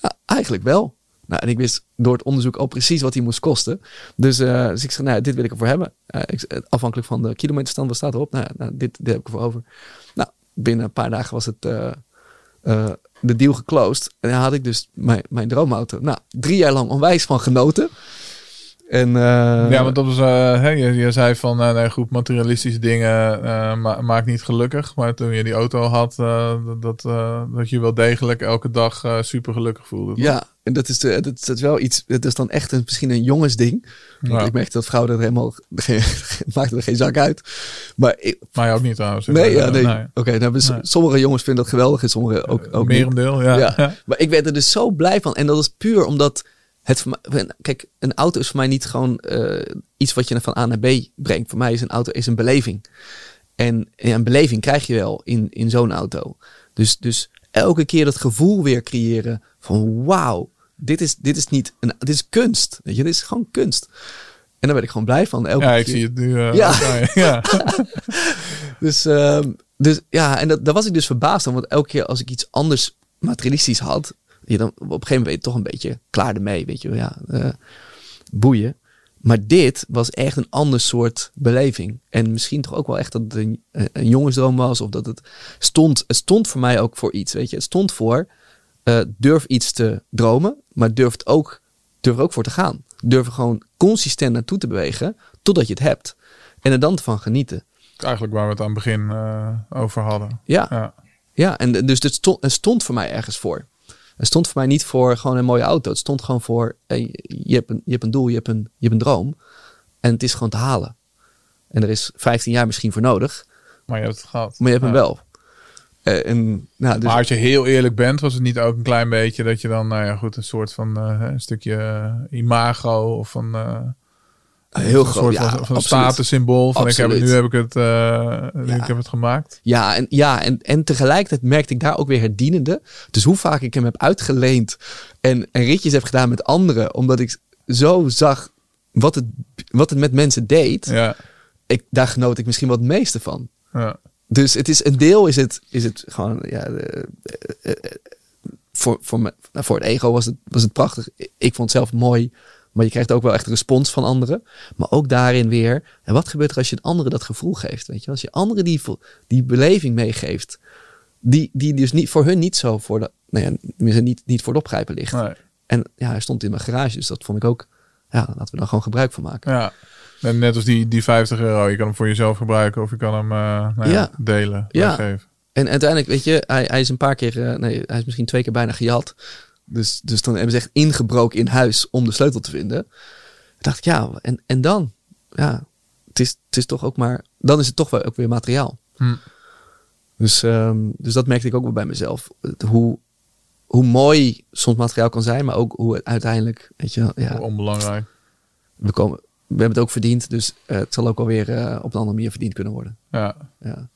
Nou, eigenlijk wel. Nou, en ik wist door het onderzoek al precies wat hij moest kosten. Dus, uh, dus ik zei, nou, dit wil ik ervoor hebben. Uh, ik, afhankelijk van de kilometerstand, wat staat erop? Nou, nou dit, dit heb ik ervoor over. Nou, binnen een paar dagen was het uh, de deal geclosed. En dan had ik dus mijn, mijn droomauto. Nou, drie jaar lang onwijs van genoten. En, uh, ja, want dat was, uh, hè, je, je zei van uh, nee, goed, materialistische dingen ma maakt niet gelukkig. Maar toen je die auto had, dat, dat, dat je wel degelijk elke dag super gelukkig voelde. Ja, en dat is, de, dat, dat is wel iets, dat is dan echt een, misschien een jongensding. Want ja. ik merk dat vrouwen er helemaal, geen, maakt er geen zak uit. Maar ik, Mij ook niet trouwens. Nee, ja, nee. nee. Oké, okay, nou, nee. sommige jongens vinden dat geweldig en sommige ook, ook Merendeel, ja. ja. Maar ik werd er dus zo blij van. En dat is puur omdat het kijk, een auto is voor mij niet gewoon uh, iets wat je van A naar B brengt. Voor mij is een auto is een beleving. En ja, een beleving krijg je wel in, in zo'n auto. Dus, dus elke keer dat gevoel weer creëren van wauw, dit is, dit is niet een, dit is kunst. Weet je, dit is gewoon kunst. En daar ben ik gewoon blij van. Elke ja, ik zie het nu. Uh, ja. ja. dus, uh, dus ja, en dat, daar was ik dus verbaasd om. Want elke keer als ik iets anders materialistisch had, je dan op een gegeven moment ben je toch een beetje klaar ermee, weet je wel, ja, uh, boeien. Maar dit was echt een ander soort beleving. En misschien toch ook wel echt dat het een, een jongensdroom was. Of dat het stond. Het stond voor mij ook voor iets. Weet je, het stond voor uh, durf iets te dromen. Maar durf, het ook, durf er ook voor te gaan. Durf er gewoon consistent naartoe te bewegen. Totdat je het hebt. En er dan van genieten. Eigenlijk waar we het aan het begin uh, over hadden. Ja. Ja, ja en dus het stond, het stond voor mij ergens voor. Het stond voor mij niet voor gewoon een mooie auto. Het stond gewoon voor, hey, je, hebt een, je hebt een doel, je hebt een, je hebt een droom. En het is gewoon te halen. En er is 15 jaar misschien voor nodig. Maar je hebt het gehad. Maar je hebt ja. hem wel. Uh, en, nou, dus... Maar als je heel eerlijk bent, was het niet ook een klein beetje dat je dan, nou ja, goed, een soort van uh, een stukje imago of een. Heel groot, soort ja, van, van statussymbool. Van ik heb nu heb ik het, uh, Ja. ik heb het gemaakt. Ja, en, ja en, en tegelijkertijd merkte ik daar ook weer het dienende. Dus hoe vaak ik hem heb uitgeleend en, en ritjes heb gedaan met anderen, omdat ik zo zag wat het, wat het met mensen deed. Ja. Ik, daar genoot ik misschien wel het meeste van. Ja. Dus het is een deel is het, is het gewoon, ja, de, uh, uh, voor, voor, me, nou, voor het ego was het, was het prachtig. Ik vond het zelf mooi, maar je krijgt ook wel echt respons van anderen. Maar ook daarin weer, en wat gebeurt er als je een andere dat gevoel geeft? Weet je, als je anderen die, die beleving meegeeft, die, die dus niet, voor hun niet zo voor de, nou ja, niet, niet voor het opgrijpen ligt. Nee. En ja, hij stond in mijn garage, dus dat vond ik ook, ja, laten we dan gewoon gebruik van maken. Ja. En net als die, die 50 euro, je kan hem voor jezelf gebruiken of je kan hem uh, nou ja, Ja. delen. Ja. En uiteindelijk, weet je, hij, hij is een paar keer, eh, nee, hij is misschien twee keer bijna gejat. Dus, dus dan hebben ze echt ingebroken in huis om de sleutel te vinden. Toen dacht ik, ja, en, en dan? Ja, het is, het is toch ook maar, dan is het toch wel ook weer materiaal. Hm. Dus, ehm, dus dat merkte ik ook wel bij mezelf. Hoe, hoe mooi soms materiaal kan zijn, maar ook hoe het uiteindelijk, weet je, ja, Onbelangrijk. we, komen, we hebben het ook verdiend. Dus eh, het zal ook alweer eh, op een andere manier verdiend kunnen worden. Ja. Ja.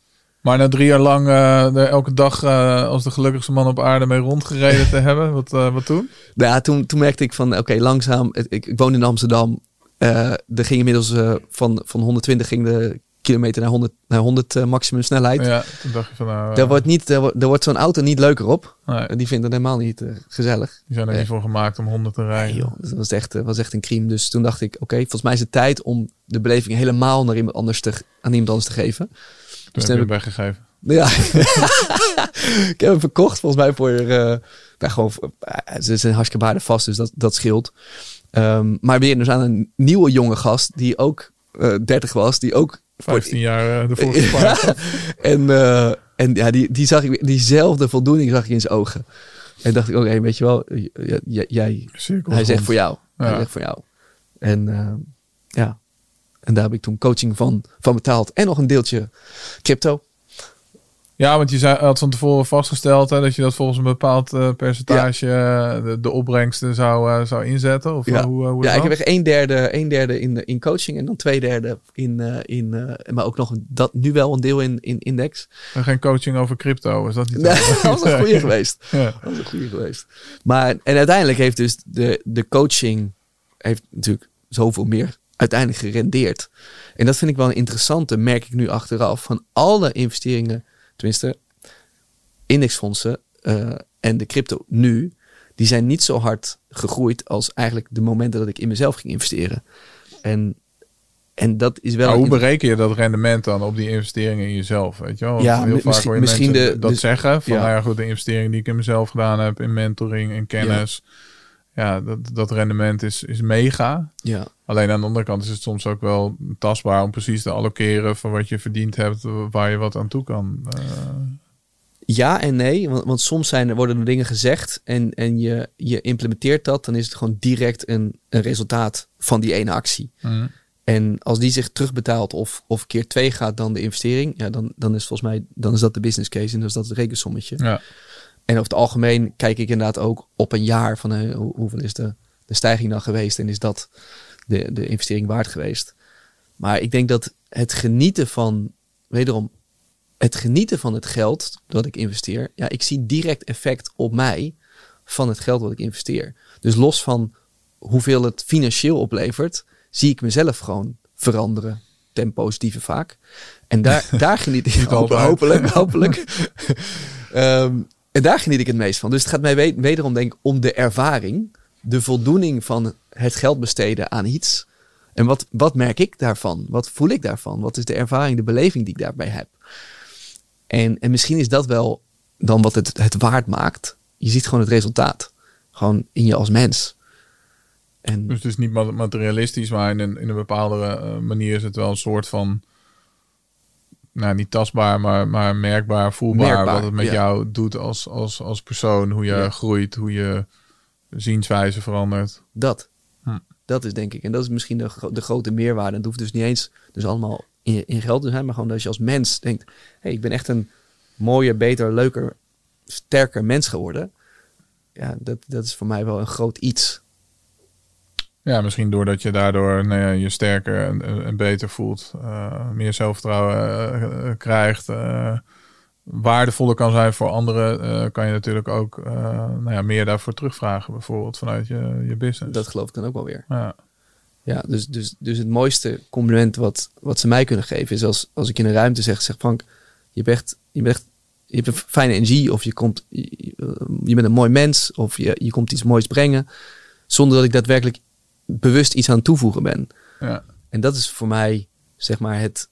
Maar na drie jaar lang eh, er elke dag eh, als de gelukkigste man op aarde mee rondgereden te hebben, wat, eh, wat toen? Nou ja, toen, toen merkte ik van, oké, langzaam. Ik, ik woon in Amsterdam. Er ging inmiddels van, van 120 ging de kilometer naar 100, naar 100 eh, maximum snelheid. Ja, toen dacht je van nou, Daar wordt, niet, daar, wordt- zo'n auto niet leuker op. nee, Die vindt het helemaal niet gezellig. die zijn er niet voor gemaakt om honden te rijden. Nee, joh, dat was echt, was echt een crime. Dus toen dacht ik, oké, volgens mij is het tijd om de beleving helemaal naar iemand anders te, aan iemand anders te geven. Dus heb heb hem weggegeven. Ja, ik heb hem verkocht volgens mij voor, nou, gewoon, eh, ze zijn hartstikke waardevast, dus dat, dat scheelt. Ehm, maar weer dus aan een nieuwe jonge gast die ook eh 30 was, die ook voor- 15 jaar uh, gespaard. had. en, en ja, die, die zag ik, diezelfde voldoening zag ik in zijn ogen. En dacht ik, oké, weet je wel, jij, hij zegt voor jou. Hij zegt voor jou. En ja, en daar heb ik toen coaching van, van betaald. En nog een deeltje crypto. Ja, want je zei, had van tevoren vastgesteld hè, dat je dat volgens een bepaald eh, percentage eh, de, de opbrengsten zou, eh, zou inzetten. Of Ja. hoe, hoe Ja, ik heb echt een derde, een derde in, in coaching en dan twee derde in, in maar ook nog een, dat, nu wel een deel in, in index. En geen coaching over crypto, is dat niet? Nee, dat was een goede geweest. Ja. Dat was een goede geweest. Maar en uiteindelijk heeft dus de, de coaching heeft natuurlijk zoveel meer uiteindelijk gerendeerd. En dat vind ik wel een interessante, merk ik nu achteraf, van alle investeringen, tenminste indexfondsen eh, en de crypto nu, die zijn niet zo hard gegroeid als eigenlijk de momenten dat ik in mezelf ging investeren. En, en dat is wel... Maar hoe bereken je dat rendement dan op die investeringen in jezelf? Weet je wel? Ja, heel vaak hoor je misschien de- dat dus- zeggen. Van ja. nou ja, goed, de investering die ik in mezelf gedaan heb, in mentoring, in kennis. Ja, dat, dat rendement is, is mega. ja. Alleen aan de andere kant is het soms ook wel tastbaar om precies te allokeren van wat je verdiend hebt, waar je wat aan toe kan. eh. Ja en nee, want, want soms zijn, er- worden er dingen gezegd en, en je, je implementeert dat, dan is het gewoon direct een, een resultaat van die ene actie. mm. En als die zich terugbetaalt of, of keer twee gaat dan de investering, ja, dan, dan is volgens mij dan is dat de business case en dan is dat het rekensommetje. Ja. En over het algemeen kijk ik inderdaad ook op een jaar van eh, hoe, hoeveel is de, de stijging dan geweest en is dat de, de investering waard geweest. Maar ik denk dat het genieten van, wederom, het genieten van het geld dat ik investeer, ja, ik zie direct effect op mij van het geld wat ik investeer. Dus los van hoeveel het financieel oplevert, zie ik mezelf gewoon veranderen ten positieve vaak. En daar, daar geniet ik altijd. hopelijk, hopelijk. Ehm, en daar geniet ik het meest van. Dus het gaat mij we- wederom denk ik om de ervaring, de voldoening van het geld besteden aan iets. En wat, wat merk ik daarvan? Wat voel ik daarvan? Wat is de ervaring, de beleving die ik daarbij heb? En, en misschien is dat wel dan wat het, het waard maakt. Je ziet gewoon het resultaat. Gewoon in je als mens. En Dus het is niet ma- materialistisch, maar in een, in een bepaalde eh, manier is het wel een soort van, nou niet tastbaar, maar, maar merkbaar, voelbaar. Merkbaar, wat het met ja. jou doet als, als, als persoon, hoe je Ja. groeit, hoe je zienswijze verandert. Dat. Hm. Dat is denk ik. En dat is misschien de, de grote meerwaarde. Het hoeft dus niet eens dus allemaal in, in geld te zijn. Maar gewoon dat je als mens denkt. hey, ik ben echt een mooier, beter, leuker, sterker mens geworden. Ja, dat, dat is voor mij wel een groot iets. Ja, misschien doordat je daardoor nou ja, je sterker en, beter voelt, eh, meer zelfvertrouwen eh, eh, krijgt, eh, waardevoller kan zijn voor anderen, kan je natuurlijk ook nou ja, meer daarvoor terugvragen, bijvoorbeeld vanuit je, je business. Dat geloof ik dan ook wel weer. ja. Ja, dus, dus, dus het mooiste compliment wat, wat ze mij kunnen geven is als, als ik in een ruimte zeg, zeg Frank, je bent echt, je bent echt, je hebt een fijne energie of je komt, je, je bent een mooi mens of je, je komt iets moois brengen, zonder dat ik daadwerkelijk bewust iets aan toevoegen ben. Ja. En dat is voor mij, zeg maar, het,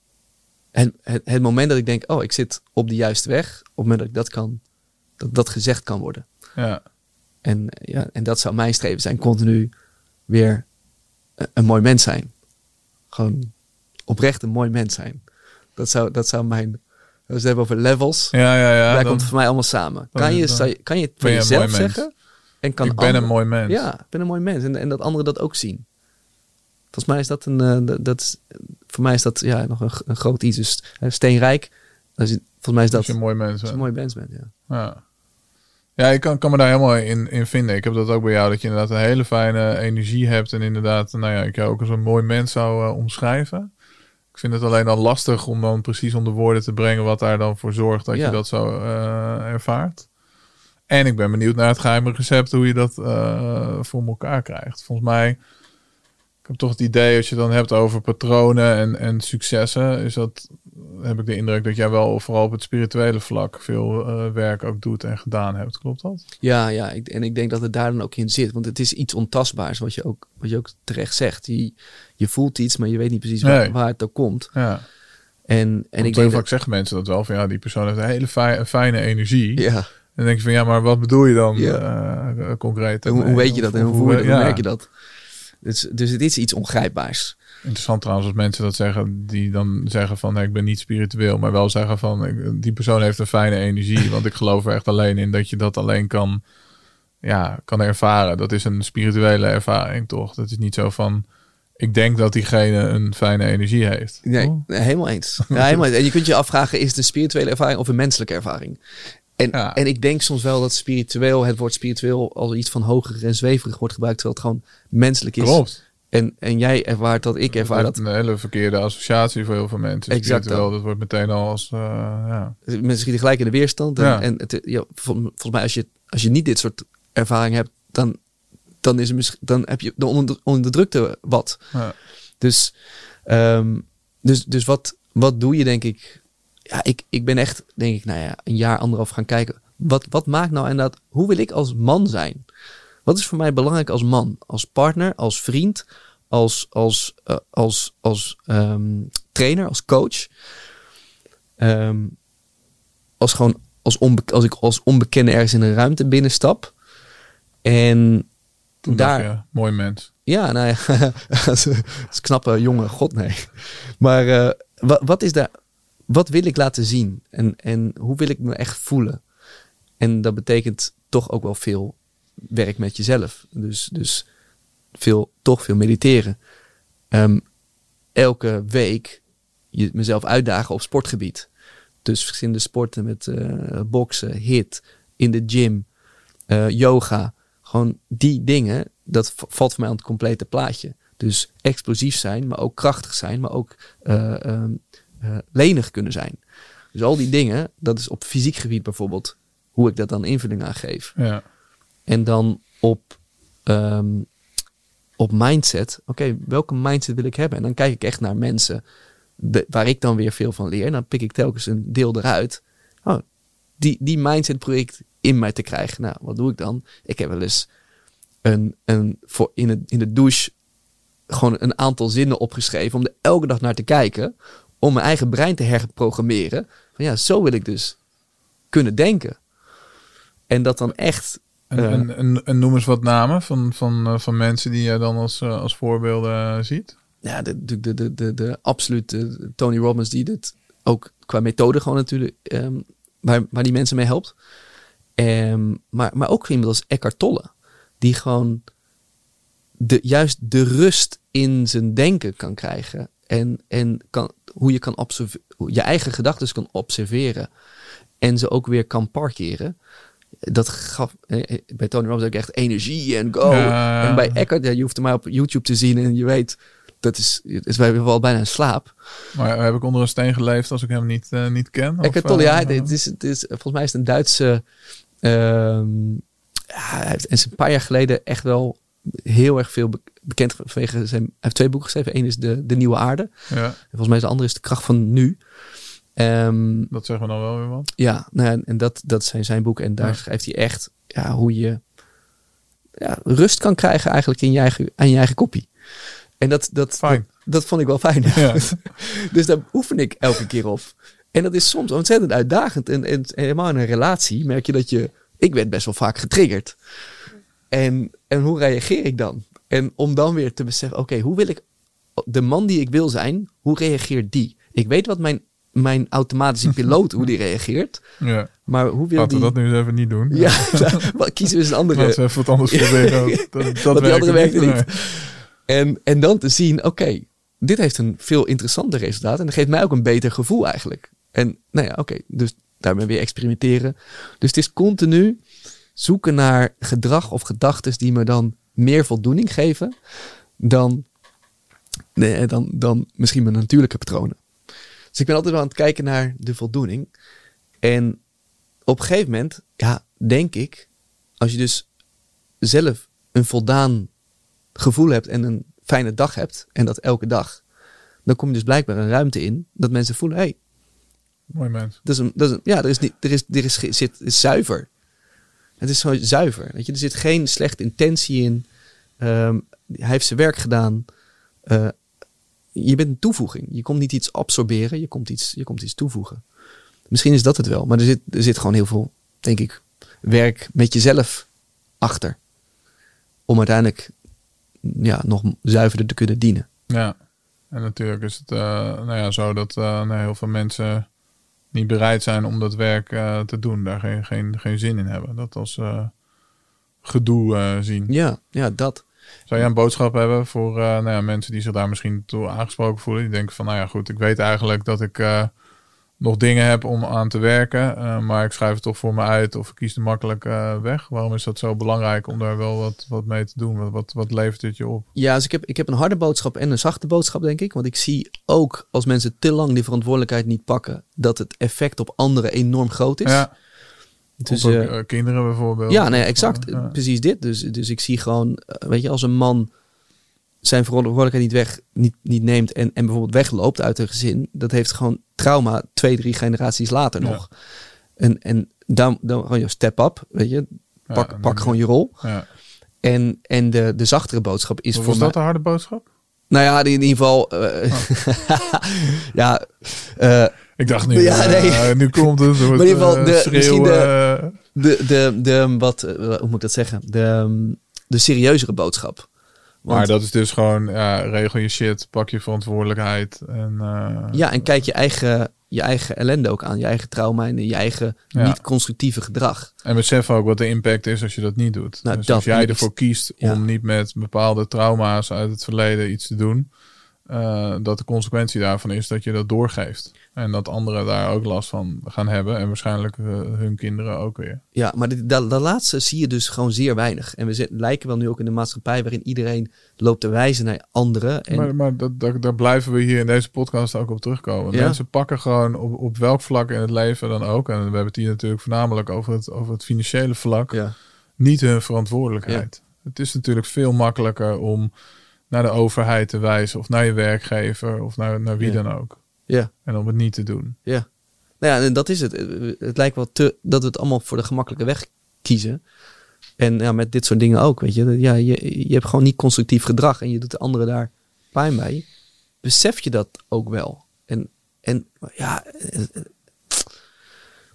het, het, het moment dat ik denk, oh, ik zit op de juiste weg, op het moment dat ik dat kan, dat dat gezegd kan worden. Ja. En, ja, en dat zou mijn streven zijn, continu weer een, een mooi mens zijn. Gewoon oprecht een mooi mens zijn. Dat zou, dat zou mijn, we hebben over levels, Ja, ja, ja. daar komt het voor mij allemaal samen. Kan je, kan je het je een jezelf zeggen? En kan ik ben een mooi mens. Ja, ik ben een mooi mens. En, en dat anderen dat ook zien. Volgens mij is dat een, eh, dat, is, voor mij is dat ja, nog een, een groot iets. Dus eh, steenrijk, is, volgens mij is dat Als je een mooi mens bent. een mooi mens bent. Ja. Ja. Ja, ik kan, kan me daar helemaal in, in vinden. Ik heb dat ook bij jou, dat je inderdaad een hele fijne energie hebt. En inderdaad, nou ja, ik jou ook als een mooi mens zou eh, omschrijven. Ik vind het alleen al lastig om dan precies onder woorden te brengen wat daar dan voor zorgt dat Ja. je dat zo ervaart. En ik ben benieuwd naar het geheime recept, hoe je dat eh, voor elkaar krijgt. Volgens mij, ik heb toch het idee, als je dan hebt over patronen en, en successen, is dat, heb ik de indruk dat jij wel vooral op het spirituele vlak veel eh, werk ook doet en gedaan hebt. Klopt dat? Ja, ja ik, en ik denk dat het daar dan ook in zit. Want het is iets ontastbaars, wat je ook, wat je ook terecht zegt. Je, je voelt iets, maar je weet niet precies waar, Nee. waar het ook komt. Ja. En, en ik denk vaak dat, zeggen mensen dat wel, van ja, die persoon heeft een hele fi- fijne energie. ja, dan denk je van ja, maar wat bedoel je dan Ja. eh, concreet? hoe, hoe weet je dat en hoe, ja. merk je dat? Dus, dus het is iets ongrijpbaars. Interessant trouwens als mensen dat zeggen, die dan zeggen van nee, ik ben niet spiritueel, maar wel zeggen van ik- die persoon heeft een fijne energie, want ik geloof er echt alleen in dat je dat alleen kan, ja, kan ervaren. Dat is een spirituele ervaring toch? Dat is niet zo van ik denk dat diegene een fijne energie heeft. Nee, Oh. nee, helemaal eens. Ja, helemaal eens. En je kunt je afvragen, is het een spirituele ervaring of een menselijke ervaring? En, Ja. en ik denk soms wel dat spiritueel, het woord spiritueel als iets van hoger en zweverig wordt gebruikt, terwijl het gewoon menselijk is. Klopt. En, en jij ervaart dat, ik ervaar dat. Een hele verkeerde associatie voor heel veel mensen. Exact Spiritueel, dat wordt meteen al als, eh, ja. Mensen schieten gelijk in de weerstand. En, Ja. en het, ja, vol- volgens mij, als je, als je niet dit soort ervaring hebt, dan, dan, is het misschien, dan heb je de onder, onderdrukte wat. Ja. Dus, ehm, dus, dus wat, wat doe je, denk ik? Ja, ik, ik ben echt, denk ik, nou ja, een jaar, anderhalf gaan kijken. Wat, wat maakt nou inderdaad, hoe wil ik als man zijn? Wat is voor mij belangrijk als man, als partner, als vriend, als, als, eh, als, als ehm, trainer, als coach. Ehm, als gewoon als, onbe als ik als onbekende ergens in een ruimte binnenstap. En Toen daar, je, mooi mens. ja, nou ja, dat is knappe jongen, god nee. Maar eh, wat, wat is daar, wat wil ik laten zien? En, en hoe wil ik me echt voelen? En dat betekent toch ook wel veel werk met jezelf. Dus, dus veel, toch veel mediteren. Ehm, elke week je, mezelf uitdagen op sportgebied. Dus verschillende sporten met eh, boksen, hit, in de gym, eh, yoga. Gewoon die dingen, dat valt voor mij aan het complete plaatje. Dus explosief zijn, maar ook krachtig zijn, maar ook eh, ehm, eh, lenig kunnen zijn. Dus al die dingen, dat is op fysiek gebied bijvoorbeeld, hoe ik dat dan invulling aan geef. Ja. En dan op, ehm, op mindset. Oké, welke mindset wil ik hebben? En dan kijk ik echt naar mensen de- waar ik dan weer veel van leer. En dan pik ik telkens een deel eruit. Oh, die, die mindset ik in mij te krijgen. Nou, wat doe ik dan? Ik heb wel eens een, een, voor in, in de douche gewoon een aantal zinnen opgeschreven om er elke dag naar te kijken. Om mijn eigen brein te herprogrammeren. Van ja, zo wil ik dus kunnen denken. En dat dan echt En, Eh. en, en, en noem eens wat namen van, van, eh, van mensen die je dan als, eh, als voorbeelden ziet. ja, de, de, de, de, de, de absolute Tony Robbins die dit ook qua methode gewoon natuurlijk, ehm, waar, waar die mensen mee helpt. Ehm, maar, maar ook iemand als Eckhart Tolle, die gewoon de, juist de rust in zijn denken kan krijgen. En, en kan, hoe je kan je eigen gedachten kan observeren. En ze ook weer kan parkeren. Dat gaf eh, eh, bij Tony Robbins ook echt energie en go. Ja. En bij Eckhart, ja, je hoeft hem maar op YouTube te zien en je weet, dat is, is bij wel bijna een slaap. Maar heb ik onder een steen geleefd als ik hem niet, eh, niet ken? Eckhart Tolle, ja, het is, het is, volgens mij is het een Duitse, ehm, ja, hij heeft, en is een paar jaar geleden echt wel heel erg veel bekend vanwege zijn, hij heeft twee boeken geschreven. Eén is de, de Nieuwe Aarde. ja, En volgens mij is de andere is De Kracht van Nu. Ehm, dat zeggen we dan wel weer wat. ja, nou ja, en dat, dat zijn zijn boeken. En daar Ja. schrijft hij echt ja, hoe je ja, rust kan krijgen eigenlijk in je eigen, aan je eigen kopie. En dat, dat, dat, dat vond ik wel fijn. Ja. dus daar oefen ik elke keer op. En dat is soms ontzettend uitdagend. En, en, en helemaal in een relatie merk je dat je... Ik werd best wel vaak getriggerd. En, en hoe reageer ik dan? En om dan weer te beseffen, oké, hoe wil ik... De man die ik wil zijn, hoe reageert die? Ik weet wat mijn, mijn automatische piloot, hoe die reageert. Ja. Maar hoe wil Laten die... we dat nu eens even niet doen. Ja, wat kiezen we eens een andere... Laten we even wat anders proberen. Dat, dat Want die andere werkt werkte niet. niet. En, en dan te zien, oké, dit heeft een veel interessanter resultaat. En dat geeft mij ook een beter gevoel eigenlijk. En nou ja, oké, dus daarmee weer experimenteren. Dus het is continu zoeken naar gedrag of gedachten die me dan meer voldoening geven dan, nee, dan, dan misschien mijn natuurlijke patronen. Dus ik ben altijd wel aan het kijken naar de voldoening. En op een gegeven moment, ja, denk ik, als je dus zelf een voldaan gevoel hebt en een fijne dag hebt, en dat elke dag, dan kom je dus blijkbaar een ruimte in dat mensen voelen, hé, hey, Mooi mens. dat is een, dat is een, ja, er is niet, er is, er is, zit, is zuiver. Het is gewoon zuiver. Weet je, er zit geen slechte intentie in. Ehm, hij heeft zijn werk gedaan. Eh, je bent een toevoeging. Je komt niet iets absorberen, je komt iets, je komt iets toevoegen. Misschien is dat het wel, maar er zit, er zit gewoon heel veel, denk ik, werk met jezelf achter. Om uiteindelijk ja, nog zuiverder te kunnen dienen. Ja. En natuurlijk is het eh, nou ja, zo dat eh, nou, heel veel mensen niet bereid zijn om dat werk eh, te doen. Daar geen, geen, geen zin in hebben. Dat als eh, gedoe eh, zien. Ja, ja, dat. Zou jij een boodschap hebben voor nou ja, mensen die zich daar misschien toe aangesproken voelen? Die denken van, nou ja goed, ik weet eigenlijk dat ik nog dingen heb om aan te werken. eh, maar ik schrijf het toch voor me uit of ik kies de makkelijke eh, weg. Waarom is dat zo belangrijk om daar wel wat, wat mee te doen? Wat, wat, wat levert het je op? Ja, dus ik heb, ik heb een harde boodschap en een zachte boodschap, denk ik. Want ik zie ook als mensen te lang die verantwoordelijkheid niet pakken, dat het effect op anderen enorm groot is. Ja, dus, eh, kinderen bijvoorbeeld. ja, nee, exact. Ja. Precies dit. Dus, dus ik zie gewoon, weet je, als een man zijn verantwoordelijkheid niet, weg, niet, niet neemt en, en bijvoorbeeld wegloopt uit een gezin, dat heeft gewoon trauma twee, drie generaties later Ja. nog. En, en dan, dan gewoon je step up, weet je. Pak, Ja, pak gewoon je- rol. Ja. En, en de, de zachtere boodschap is Was voor dat mij... de harde boodschap? Nou ja, in ieder geval. eh, ja, eh, Ik dacht nu, Ja, nee. eh, nu komt het. Maar in ieder geval, de- schreeuwen, misschien de- de, de, de, wat, hoe moet ik dat zeggen? De, de serieuzere boodschap. Want, maar dat is dus gewoon, ja, regel je shit, pak je verantwoordelijkheid. En, eh, Ja, en kijk je eigen, je eigen ellende ook aan. Je eigen trauma en je eigen Ja. niet-constructieve gedrag. En besef ook wat de impact is als je dat niet doet. Nou, dus dat- als jij ervoor kiest ja. om niet met bepaalde trauma's uit het verleden iets te doen, eh, dat de consequentie daarvan is dat je dat doorgeeft. En dat anderen daar ook last van gaan hebben. En waarschijnlijk eh, hun kinderen ook weer. Ja, maar dit, dat, dat laatste zie je dus gewoon zeer weinig. En we lijken wel nu ook in een maatschappij waarin iedereen loopt te wijzen naar anderen. En, maar maar dat, dat, daar blijven we hier in deze podcast ook op terugkomen. Ja. Mensen pakken gewoon op, op welk vlak in het leven dan ook. En we hebben het hier natuurlijk voornamelijk over het, over het financiële vlak. ja. niet hun verantwoordelijkheid. Het is natuurlijk veel makkelijker om naar de overheid te wijzen of naar je werkgever of naar, naar wie dan ook. Ja, En om het niet te doen. ja. Nou ja, en dat is het. Het lijkt wel te, dat we het allemaal voor de gemakkelijke weg kiezen. En ja, met dit soort dingen ook, weet je. Ja, je, je hebt gewoon niet constructief gedrag en je doet de anderen daar pijn bij. Besef je dat ook wel? En, en ja, eh, eh,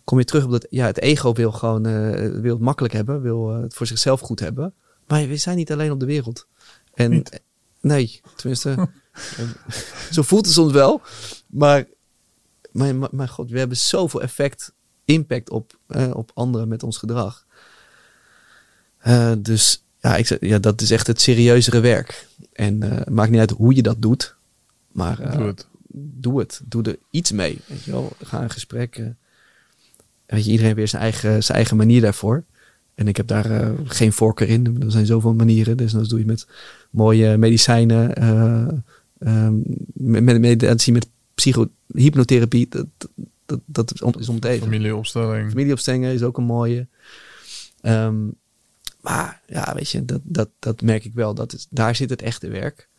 kom je terug op dat, ja, het ego wil gewoon, eh, wil het makkelijk hebben, wil eh, het voor zichzelf goed hebben. Maar we zijn niet alleen op de wereld. En Niet. nee, tenminste, eh, zo voelt het soms wel. Maar, maar, maar, maar god, we hebben zoveel effect, impact op, eh, op anderen met ons gedrag. Eh, dus ja, ik ja, dat is echt het serieuzere werk. En het maakt niet uit hoe je dat doet. Maar eh, Doe het. doe het. Doe er iets mee. Weet je wel? Ga een gesprek. weet je, iedereen weer zijn eigen, zijn eigen manier daarvoor. En ik heb daar geen voorkeur in. Er zijn zoveel manieren. Dus dat doe je met mooie medicijnen. eh ehm, met, met meditatie, met psycho, hypnotherapie. Dat, dat, dat is even. Familieopstelling. Familieopstellingen is ook een mooie. Ehm, maar ja, weet je, dat, dat, dat merk ik wel. Dat is, daar zit het echte werk.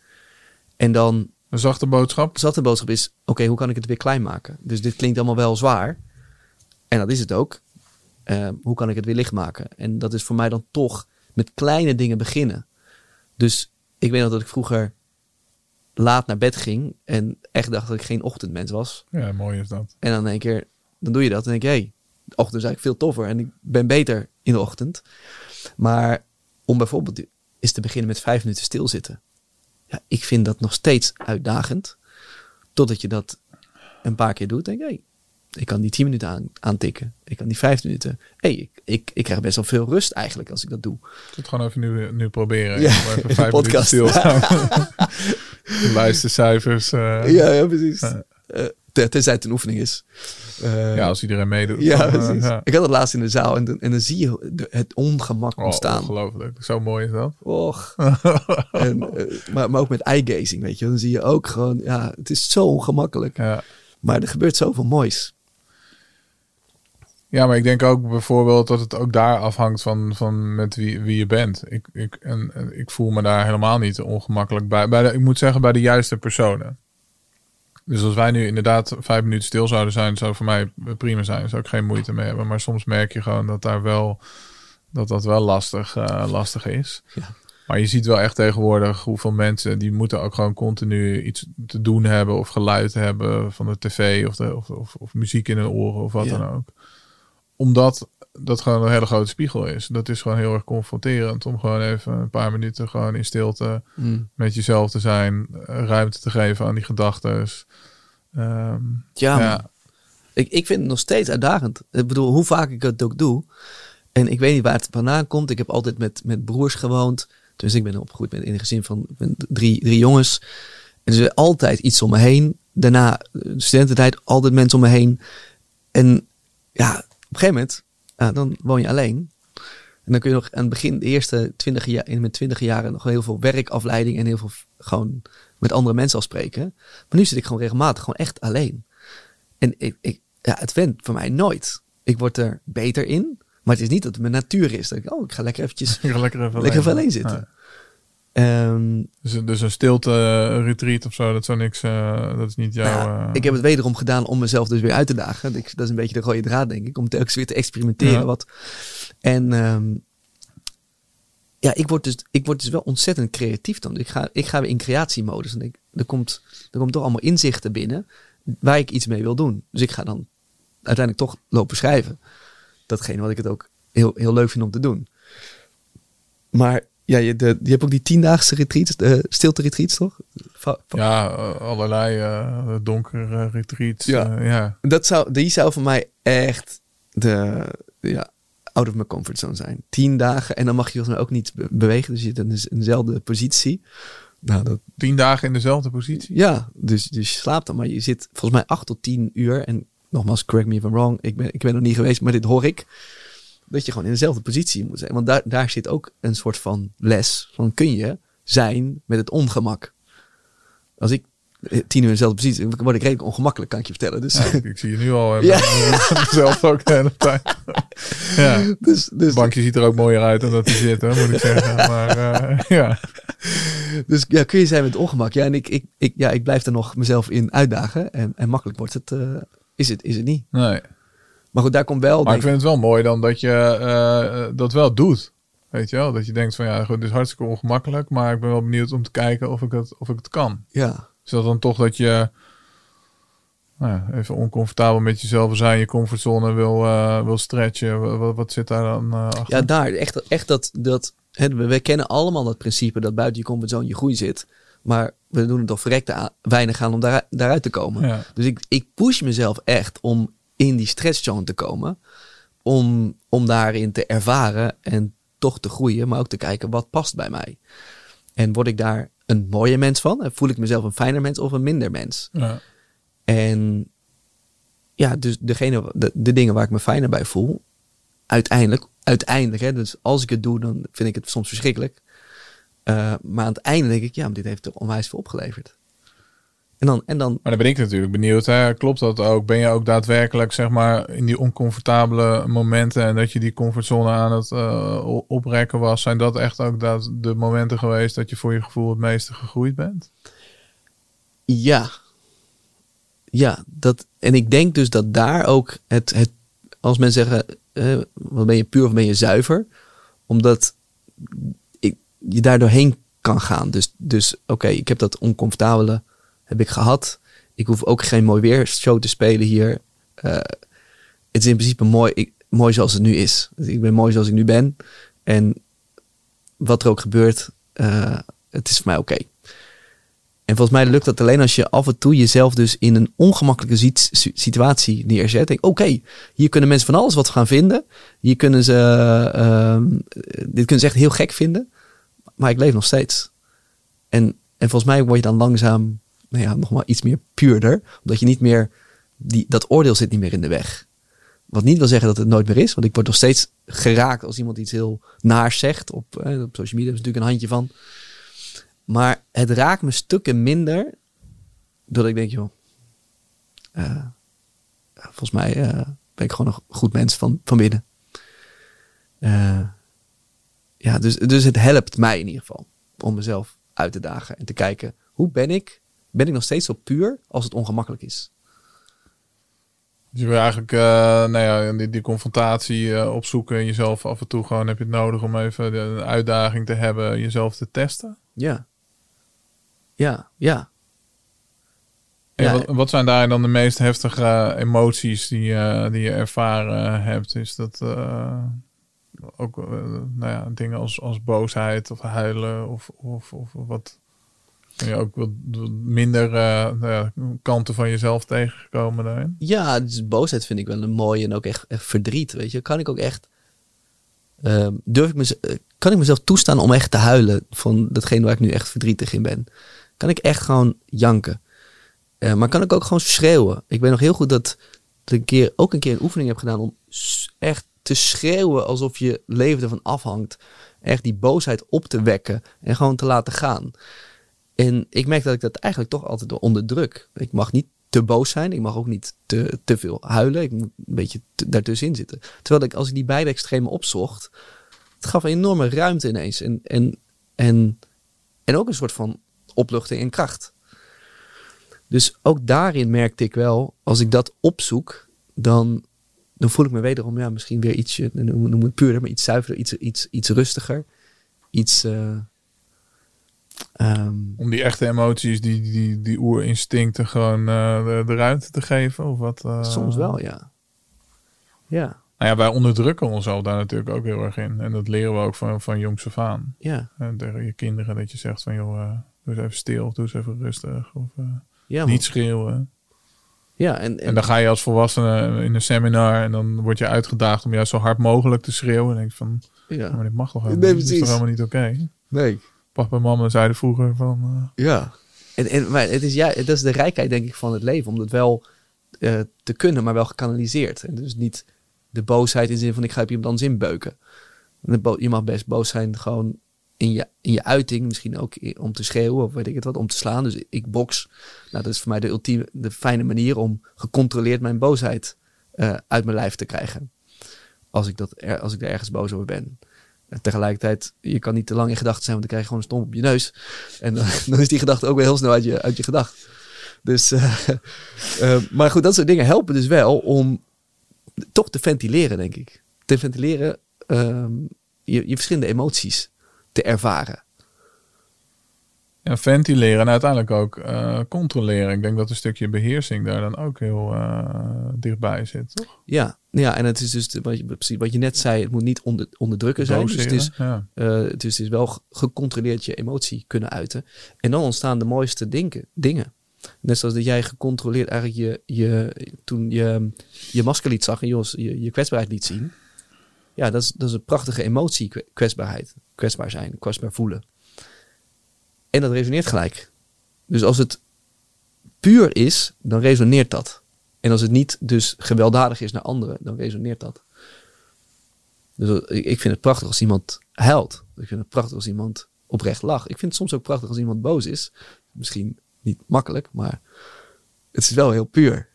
En dan Een zachte boodschap. zat de boodschap is, oké, hoe kan ik het weer klein maken? Dus dit klinkt allemaal wel zwaar. En dat is het ook. Ehm, hoe kan ik het weer licht maken? En dat is voor mij dan toch met kleine dingen beginnen. Dus ik weet nog dat ik vroeger laat naar bed ging en echt dacht dat ik geen ochtendmens was. Ja, mooi is dat. En dan één keer, dan doe je dat en denk je, hey, de ochtend is eigenlijk veel toffer en ik ben beter in de ochtend. Maar om bijvoorbeeld eens te beginnen met vijf minuten stilzitten. Ja, ik vind dat nog steeds uitdagend. Totdat je dat een paar keer doet. Denk je, hey, ik kan die tien minuten aan, aantikken. Ik kan die vijf minuten. hey, ik, ik, ik krijg best wel veel rust eigenlijk als ik dat doe. Het gewoon even nu, nu proberen. Ja, even minuten. Luistercijfers. eh, Ja, ja precies. Eh, ten- tenzij het een oefening is. Eh, ja, als iedereen meedoet. ja, dan, precies. ja. Ik had het laatst in de zaal en, dan- en dan zie je het ongemak Oh, ontstaan. ongelooflijk. Zo mooi is dat. Och. en, maar, maar ook met eye-gazing, weet je. Dan zie je ook gewoon, ja, het is zo ongemakkelijk. Ja. Maar er gebeurt zoveel moois. Ja, maar ik denk ook bijvoorbeeld dat het ook daar afhangt van, van met wie, wie je bent. Ik, ik, en, en ik voel me daar helemaal niet ongemakkelijk bij. bij de, ik moet zeggen, bij de juiste personen. Dus als wij nu inderdaad vijf minuten stil zouden zijn, zou voor mij prima zijn. Zou ik geen moeite mee hebben. Maar soms merk je gewoon dat daar wel dat dat wel lastig, eh, lastig is. Ja. Maar je ziet wel echt tegenwoordig hoeveel mensen die moeten ook gewoon continu iets te doen hebben of geluid hebben van de tv of, de, of, of, of muziek in hun oren of wat Ja. dan ook. Omdat dat gewoon een hele grote spiegel is. Dat is gewoon heel erg confronterend om gewoon even een paar minuten gewoon in stilte Mm. met jezelf te zijn, eh, ruimte te geven aan die gedachten. Ehm, Ja. Ik, ik vind het nog steeds uitdagend. Ik bedoel, hoe vaak ik het ook doe. En ik weet niet waar het vandaan komt. Ik heb altijd met, met broers gewoond. Dus ik ben opgegroeid met, in een gezin van drie, drie jongens. En er is altijd iets om me heen. Daarna, de studententijd, altijd mensen om me heen. En ja, een gegeven moment, dan woon je alleen. En dan kun je nog aan het begin, de eerste twintig jaar, in mijn twintig jaren, nog heel veel werkafleiding en heel veel gewoon met andere mensen afspreken. Maar nu zit ik gewoon regelmatig gewoon echt alleen. En ik, ik, ja, het went voor mij nooit. Ik word er beter in. Maar het is niet dat het mijn natuur is. Dat ik, oh, ik ga lekker eventjes Ik ga lekker even lekker even alleen zitten. Ja. Ehm, Dus, dus een stilte eh, retreat of zo, dat zou niks, eh, dat is niet jouw... nou ja, eh, ik heb het wederom gedaan om mezelf dus weer uit te dagen. Ik, dat is een beetje de rode draad, denk ik. Om telkens weer te experimenteren. Ja. Wat. En, ehm, ja, ik word, dus, ik word dus wel ontzettend creatief dan. Ik ga, ik ga weer in creatiemodus. En ik, er, komt, er komt toch allemaal inzichten binnen waar ik iets mee wil doen. Dus ik ga dan uiteindelijk toch lopen schrijven. Datgene wat ik het ook heel, heel leuk vind om te doen. Maar ja, je, de, je hebt ook die tiendaagse retreats, de stilte retreats, toch? Va- Ja, eh, allerlei eh donkere retreats. Ja. eh, ja. Dat zou, die zou voor mij echt de, ja, out of my comfort zone zijn. Tien dagen en dan mag je volgens mij ook niet be- bewegen. Dus je zit in de- in dezelfde positie. Nou, dat, Tien dagen in dezelfde positie. ja, dus, dus je slaapt dan. Maar je zit volgens mij acht tot tien uur. En nogmaals, correct me if I'm wrong. Ik ben, ik ben nog niet geweest, maar dit hoor ik. Dat je gewoon in dezelfde positie moet zijn. Want daar, daar zit ook een soort van les. Van kun je zijn met het ongemak. Als ik eh, tien uur in dezelfde positie... word ik redelijk ongemakkelijk, kan ik je vertellen. Dus, Ja, ik, zie je nu al. eh, Ja. Zelf ook de hele tijd. ja. dus, dus, Het bankje ziet er ook mooier uit dan dat hij zit, hè, moet ik zeggen. Maar eh, ja. Dus ja, kun je zijn met ongemak. Ja, en ik, ik, ik, ja, ik blijf er nog mezelf in uitdagen. En, en makkelijk wordt het, is het, is het niet. Nee. Maar goed, daar komt wel... Maar ik vind het wel mooi dan dat je eh, eh, dat wel doet. Weet je wel? Dat je denkt van ja, goed, dit is hartstikke ongemakkelijk. Maar ik ben wel benieuwd om te kijken of ik het, of ik het kan. ja, Is dat dan toch dat je nou ja, even oncomfortabel met jezelf zijn, je comfortzone wil, eh, wil stretchen? Wat, wat zit daar dan achter? ja, daar. Echt, echt dat... dat hè, we, we kennen allemaal dat principe dat buiten je comfortzone je groei zit. Maar we doen het toch verrekte weinig aan om daar, daaruit te komen. Ja. Dus ik, ik push mezelf echt om in die stretchzone te komen. Om, om daarin te ervaren en toch te groeien. Maar ook te kijken wat past bij mij. En word ik daar een mooie mens van? Voel ik mezelf een fijner mens of een minder mens? Ja. En ja, dus degene, de, de dingen waar ik me fijner bij voel, uiteindelijk, uiteindelijk, hè, dus als ik het doe, dan vind ik het soms verschrikkelijk. Eh, maar aan het einde denk ik, ja, maar dit heeft er onwijs veel opgeleverd. En dan, en dan Maar dan ben ik natuurlijk benieuwd. Hè? Klopt dat ook? Ben je ook daadwerkelijk zeg maar in die oncomfortabele momenten en dat je die comfortzone aan het o- oprekken was, zijn dat echt ook dat de momenten geweest dat je voor je gevoel het meeste gegroeid bent? Ja. Ja, dat, en ik denk dus dat daar ook het, het als mensen zeggen, eh, wat ben je puur of ben je zuiver? Omdat ik, je daar doorheen kan gaan. Dus, dus oké, ik heb dat oncomfortabele heb ik gehad. Ik hoef ook geen mooi weershow te spelen hier. Eh, het is in principe mooi, ik, mooi zoals het nu is. Ik ben mooi zoals ik nu ben. En wat er ook gebeurt, eh, het is voor mij oké. En volgens mij lukt dat alleen als je af en toe jezelf dus in een ongemakkelijke sit- si- situatie neerzet. Denk, oké, hier kunnen mensen van alles wat gaan vinden. Hier kunnen ze, ehm, dit kunnen ze echt heel gek vinden. Maar ik leef nog steeds. En, en volgens mij word je dan langzaam, nou ja, nog iets meer puurder. Omdat je niet meer, die, dat oordeel zit niet meer in de weg. Wat niet wil zeggen dat het nooit meer is. Want ik word nog steeds geraakt als iemand iets heel naars zegt. Op, eh, op social media is natuurlijk een handje van. Maar het raakt me stukken minder. Doordat ik denk, joh. eh, volgens mij eh, ben ik gewoon een goed mens van, van binnen. Ja, dus, dus het helpt mij in ieder geval. Om mezelf uit te dagen. En te kijken, hoe ben ik? Ben ik nog steeds zo puur als het ongemakkelijk is? Dus je wil eigenlijk eh, nou ja, die, die confrontatie eh, opzoeken en jezelf af en toe gewoon heb je het nodig om even de, een uitdaging te hebben, jezelf te testen. Ja. Ja, ja. En Ja. wat, wat zijn daar dan de meest heftige emoties die, eh, die je ervaren hebt? Is dat eh, ook eh, nou ja, dingen als, als boosheid of huilen of, of, of wat? Ben je ook wat, minder eh, nou kanten van jezelf tegengekomen daarin? Ja, dus boosheid vind ik wel een mooie en ook echt, echt verdriet, weet je. Kan ik ook echt... ehm, durf ik mez- eh, kan ik mezelf toestaan om echt te huilen van datgene waar ik nu echt verdrietig in ben? Kan ik echt gewoon janken? Eh, maar kan ik ook gewoon schreeuwen? Ik weet nog heel goed dat, dat ik een keer, ook een keer een oefening heb gedaan om echt te schreeuwen alsof je leven ervan afhangt. Echt die boosheid op te wekken en gewoon te laten gaan. En ik merk dat ik dat eigenlijk toch altijd onderdruk. Ik mag niet te boos zijn. Ik mag ook niet te, te veel huilen. Ik moet een beetje daartussenin zitten. Terwijl ik, als ik die beide extremen opzocht, het gaf een enorme ruimte ineens. En, en, en, en ook een soort van opluchting en kracht. Dus ook daarin merkte ik wel, als ik dat opzoek, dan, dan voel ik me wederom ja, misschien weer ietsje, noem noem het puurder, maar iets zuiverder, iets, iets, iets rustiger. iets... eh, ehm, Om die echte emoties, die, die, die oerinstincten gewoon eh, de, de ruimte te geven? Of wat, eh? soms wel, ja. Ja, Nou ja, wij onderdrukken onszelf daar natuurlijk ook heel erg in. En dat leren we ook van, van jongs af aan. ja. En tegen je kinderen dat je zegt van joh, eh, doe eens even stil, doe eens even rustig. Of eh, Ja, niet schreeuwen. Ja, en, en, En dan ga je als volwassene in een seminar en dan word je uitgedaagd om juist zo hard mogelijk te schreeuwen. En denk je van, ja. maar dit mag toch Nee, helemaal? Dit is toch helemaal niet oké? Nee. Papa en mama zeiden vroeger van, eh, Ja. En, en, maar het is, ja, dat is de rijkheid, denk ik, van het leven. Om het wel eh, te kunnen, maar wel gekanaliseerd. En dus niet de boosheid in de zin van ik ga anders inbeuken. De bo- Je mag best boos zijn gewoon in je, in je uiting. Misschien ook om te schreeuwen of weet ik het wat, om te slaan. Dus ik box. Nou, dat is voor mij de ultieme, de fijne manier om gecontroleerd mijn boosheid eh, uit mijn lijf te krijgen. Als ik, dat als ik er ergens boos over ben. Tegelijkertijd, je kan niet te lang in gedachten zijn, want dan krijg je gewoon een stomp op je neus. En dan, dan is die gedachte ook weer heel snel uit je, uit je gedacht. Dus, eh, eh, maar goed, dat soort dingen helpen dus wel om toch te ventileren, denk ik. Te ventileren, ehm, je, je verschillende emoties te ervaren. Ja, ventileren en uiteindelijk ook eh, controleren. Ik denk dat een stukje beheersing daar dan ook heel eh, dichtbij zit, toch? Ja, ja en het is dus wat je, precies wat je net zei, het moet niet onder, onderdrukken zijn. Dus het is, ja. Eh, dus het is wel ge- gecontroleerd je emotie kunnen uiten. En dan ontstaan de mooiste dinken, dingen. Net zoals dat jij gecontroleerd eigenlijk je, je toen je, je masker liet zag en je, je, je kwetsbaarheid liet zien. Ja, dat is, dat is een prachtige emotie, kwe- kwetsbaarheid. Kwetsbaar zijn, kwetsbaar voelen. En dat resoneert gelijk. Dus als het puur is, dan resoneert dat. En als het niet dus gewelddadig is naar anderen, dan resoneert dat. Dus ik ik vind het prachtig als iemand huilt. Ik vind het prachtig als iemand oprecht lacht. Ik vind het soms ook prachtig als iemand boos is. Misschien niet makkelijk, maar het is wel heel puur.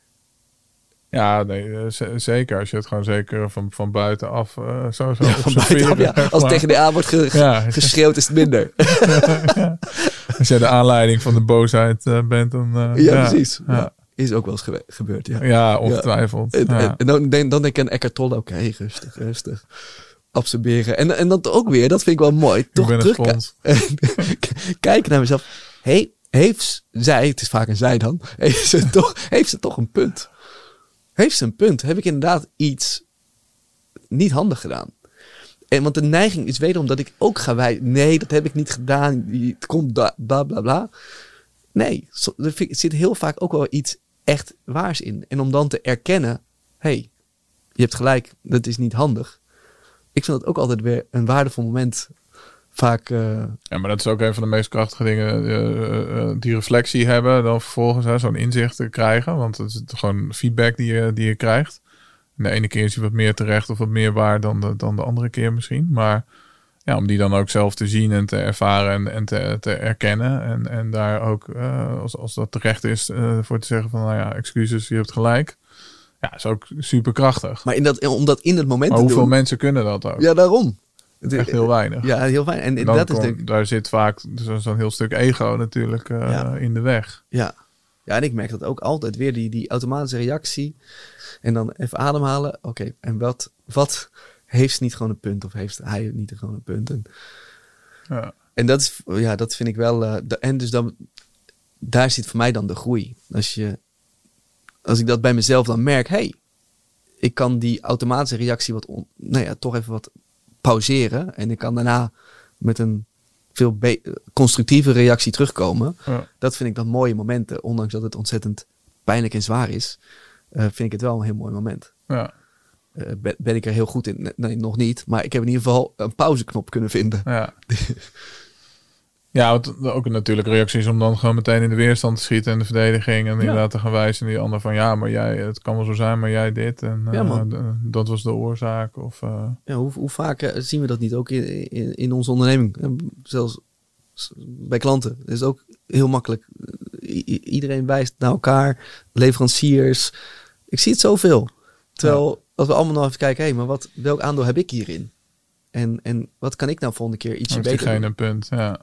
Ja, nee, eh, zeker. Als je het gewoon zeker van, van buitenaf eh zo zo Van buitenaf, ja. Als het tegen de aan wordt ge- Ja. geschreeuwd, is het minder. Als jij de aanleiding van de boosheid eh, bent, dan... eh, ja, precies. Ja. Is ook wel eens gebe- gebeurd, ja. Ja, ongetwijfeld. En, en- en dan, denk- dan denk ik aan Eckhart Tolle, oké, rustig, rustig. Absorberen. En, en dat ook weer, dat vind ik wel mooi. Toch terug kijken naar mezelf. Hey, heeft zij, het is vaak een zij dan, heeft ze toch, heeft ze toch een punt? Heeft ze een punt? Heb ik inderdaad iets niet handig gedaan? En want de neiging is wederom dat ik ook ga wij. Nee, dat heb ik niet gedaan. Het komt bla bla bla. Nee, er zit heel vaak ook wel iets echt waars in. En om dan te erkennen, hey, je hebt gelijk, dat is niet handig. Ik vind dat ook altijd weer een waardevol moment. Vaak, eh, Ja, maar dat is ook een van de meest krachtige dingen. eh, eh, die reflectie hebben, dan vervolgens zo'n inzicht te krijgen. Want het is gewoon feedback die je, die je krijgt. De ene keer is hij wat meer terecht of wat meer waar dan de, dan de andere keer misschien. Maar ja, om die dan ook zelf te zien en te ervaren en, en te, te erkennen. En, en daar ook, eh, als, als dat terecht is, eh, voor te zeggen van, nou ja, excuses, je hebt gelijk. Ja, is ook super krachtig. maar in dat, om dat in het moment Maar te hoeveel doen. mensen kunnen dat ook? Ja, daarom. Echt heel weinig. Ja, heel fijn. En dat is de, daar zit vaak zo- zo'n heel stuk ego natuurlijk eh, Ja. in de weg. Ja. Ja, en ik merk dat ook altijd weer, die, die automatische reactie. En dan even ademhalen. Oké, en wat, wat heeft ze niet gewoon een punt? Of heeft hij niet gewoon een punt? En, Ja. en dat, is, ja, dat vind ik wel... eh, de- en dus dan, daar zit voor mij dan de groei. Als, je, als ik dat bij mezelf dan merk... hey, ik kan die automatische reactie wat on- nou ja, toch even wat pauzeren. En ik kan daarna met een veel constructieve reactie terugkomen Ja. dat vind ik dan mooie momenten. Ondanks dat het ontzettend pijnlijk en zwaar is, eh, vind ik het wel een heel mooi moment. Ja. Eh, ben, ben ik er heel goed in? Nee, nog niet. Maar ik heb in ieder geval een pauzeknop kunnen vinden. Ja. Ja, ook een natuurlijke reactie is om dan gewoon meteen in de weerstand te schieten en de verdediging. En inderdaad te gaan wijzen die ander van ja, maar jij, het kan wel zo zijn, maar jij dit. En Ja, eh, d- dat was de oorzaak. Of, eh, Ja, hoe, hoe vaak eh, zien we dat niet ook in, in, in onze onderneming? Eh, Zelfs bij klanten. Het is ook heel makkelijk. I- iedereen wijst naar elkaar. Leveranciers. Ik zie het zoveel. Terwijl als we allemaal nog even kijken, hé, maar wat, welk aandeel heb ik hierin? En, en wat kan ik nou volgende keer ietsje beter doen? een punt. Ja.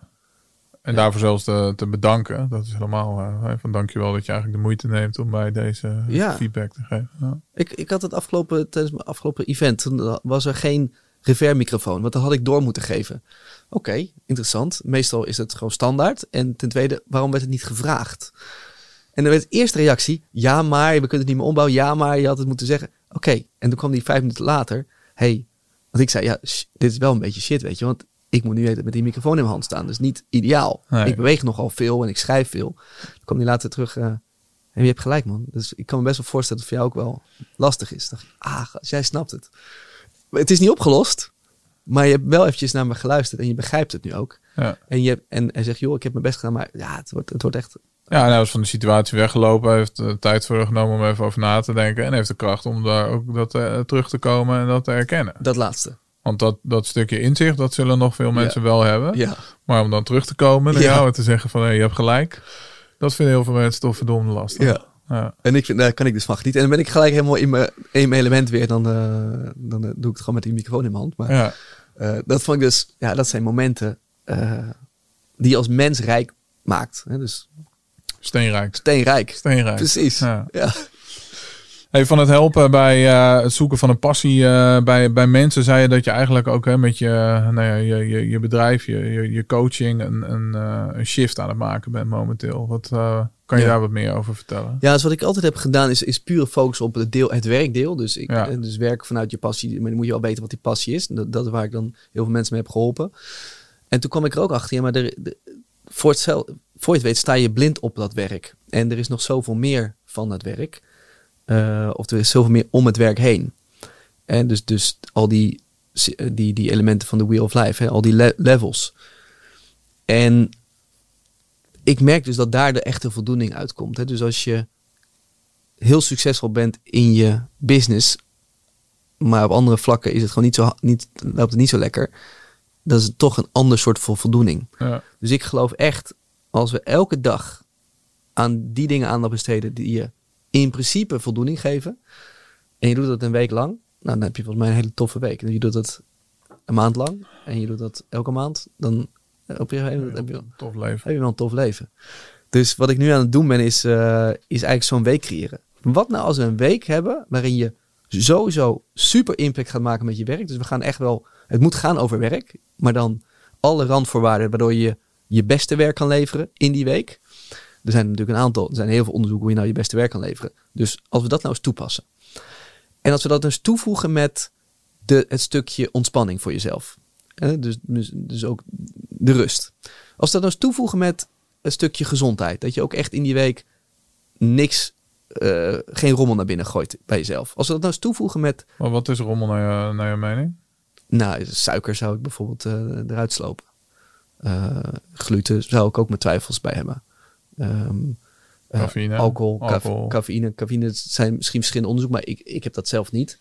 En Ja. daarvoor zelfs te, te bedanken. Dat is helemaal eh, van dankjewel dat je eigenlijk de moeite neemt om mij deze Ja. feedback te geven. Ja. Ik, ik had het afgelopen, tijdens mijn afgelopen event, toen was er geen reverb microfoon, want dat had ik door moeten geven. Oké, interessant. Meestal is het gewoon standaard. En ten tweede, waarom werd het niet gevraagd? En dan werd de eerste reactie, ja maar, we kunnen het niet meer ombouwen. Ja maar, je had het moeten zeggen. Oké, en toen kwam die vijf minuten later. hey, want ik zei, ja, sh- dit is wel een beetje shit, weet je. Want ik moet nu met die microfoon in mijn hand staan. Dus niet ideaal. Nee. Ik beweeg nogal veel en ik schrijf veel. Toen kwam die later terug. eh, en je hebt gelijk, man. Dus ik kan me best wel voorstellen dat het voor jou ook wel lastig is. Dan dacht ik, ah, jij snapt het. Maar Het is niet opgelost. Maar je hebt wel eventjes naar me geluisterd en je begrijpt het nu ook. Ja. En, je, en hij zegt, joh, ik heb mijn best gedaan, maar ja, het wordt, het wordt echt... Ja, en hij was van de situatie weggelopen. Hij heeft de tijd voor genomen om even over na te denken. En heeft de kracht om daar ook dat, eh, terug te komen en dat te herkennen. Dat laatste. Want dat, dat stukje inzicht, dat zullen nog veel mensen wel hebben. Ja. Maar om dan terug te komen naar jou en te zeggen van... hé, je hebt gelijk. Dat vinden heel veel mensen toch verdomd lastig. Ja. Ja. En ik vind, daar kan ik dus van genieten. En dan ben ik gelijk helemaal in mijn, in mijn element weer. Dan, eh, dan eh, doe ik het gewoon met die microfoon in mijn hand. Maar Ja. eh, dat vond ik dus, ja, dat zijn momenten die je als mens rijk maakt. Hè? Dus Steenrijk. steenrijk. Steenrijk. Precies. Ja. Ja. Hey, van het helpen bij eh, het zoeken van een passie eh, bij, bij mensen, zei je dat je eigenlijk ook hè, met je, nou ja, je, je, je bedrijf, je, je, je coaching, een, een, eh, een shift aan het maken bent momenteel. Wat kan je Ja. daar wat meer over vertellen? Ja, dus wat ik altijd heb gedaan is, is pure focus op het, deel, het werkdeel. Dus, ik, Ja. dus werk vanuit je passie. Maar dan moet je wel weten wat die passie is. Dat, dat is waar ik dan heel veel mensen mee heb geholpen. En toen kwam ik er ook achter. Ja, maar er, de- voor, het voor je het weet sta je blind op dat werk. En er is nog zoveel meer van het werk. Eh, of er is zoveel meer om het werk heen. En dus, dus al die, die, die elementen van de Wheel of Life. Hè, al die le- levels. En ik merk dus dat daar de echte voldoening uitkomt. Hè. Dus als je heel succesvol bent in je business, maar op andere vlakken is het gewoon niet zo, niet, loopt het niet zo lekker, dat is toch een ander soort van voldoening. Ja. Dus ik geloof echt, als we elke dag aan die dingen aandacht besteden die je in principe voldoening geven, en je doet dat een week lang, nou, dan heb je volgens mij een hele toffe week. En je doet dat een maand lang, en je doet dat elke maand, dan eh, op een gegeven moment heb je, Tof leven. heb je wel een tof leven. Dus wat ik nu aan het doen ben, is, eh, is eigenlijk zo'n week creëren. Wat nou als we een week hebben waarin je sowieso super impact gaat maken met je werk. Dus we gaan echt wel, het moet gaan over werk, maar dan alle randvoorwaarden waardoor je je beste werk kan leveren in die week. Er zijn natuurlijk een aantal, er zijn heel veel onderzoeken hoe je nou je beste werk kan leveren. Dus als we dat nou eens toepassen. En als we dat dus toevoegen met de, het stukje ontspanning voor jezelf. Dus, dus, dus ook de rust. Als we dat nou eens toevoegen met een stukje gezondheid. Dat je ook echt in die week niks, eh, geen rommel naar binnen gooit bij jezelf. Als we dat nou eens toevoegen met, Maar wat is rommel naar je, naar je mening? nou, suiker zou ik bijvoorbeeld eh, eruit slopen. Eh, gluten zou ik ook mijn twijfels bij hebben. Eh, Cafeïne, alcohol, caf- alcohol. cafeïne. Cafeïne zijn misschien verschillende onderzoek, maar ik, ik heb dat zelf niet.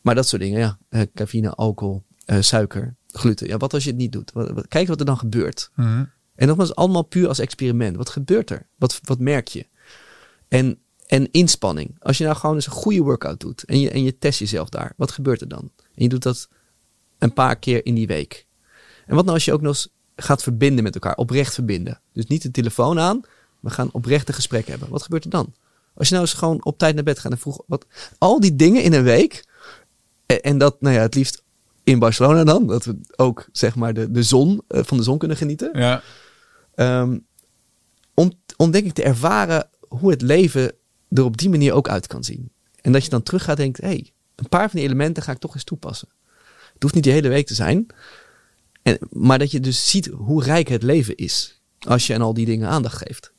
Maar dat soort dingen, ja. Eh, cafeïne, alcohol, eh, suiker, gluten. Ja, wat als je het niet doet? Wat, wat- kijk wat er dan gebeurt. Mhm. En nogmaals, allemaal puur als experiment. Wat gebeurt er? Wat, wat merk je? En, en inspanning. Als je nou gewoon eens een goede workout doet en je, en je test jezelf daar, wat gebeurt er dan? En je doet dat een paar keer in die week. En wat nou als je ook nog eens gaat verbinden met elkaar, oprecht verbinden? Dus niet de telefoon aan, we gaan oprechte gesprekken hebben. Wat gebeurt er dan? Als je nou eens gewoon op tijd naar bed gaat en vroeg, wat, al die dingen in een week, en, dat, nou ja, het liefst in Barcelona dan, dat we ook zeg maar de, de zon, eh, van de zon kunnen genieten. Ja, Ehm, om, om denk ik te ervaren hoe het leven er op die manier ook uit kan zien. En dat je dan terug gaat en denkt, hé, hey, een paar van die elementen ga ik toch eens toepassen. Het hoeft niet de hele week te zijn. En, maar dat je dus ziet hoe rijk het leven is. Als je aan al die dingen aandacht geeft.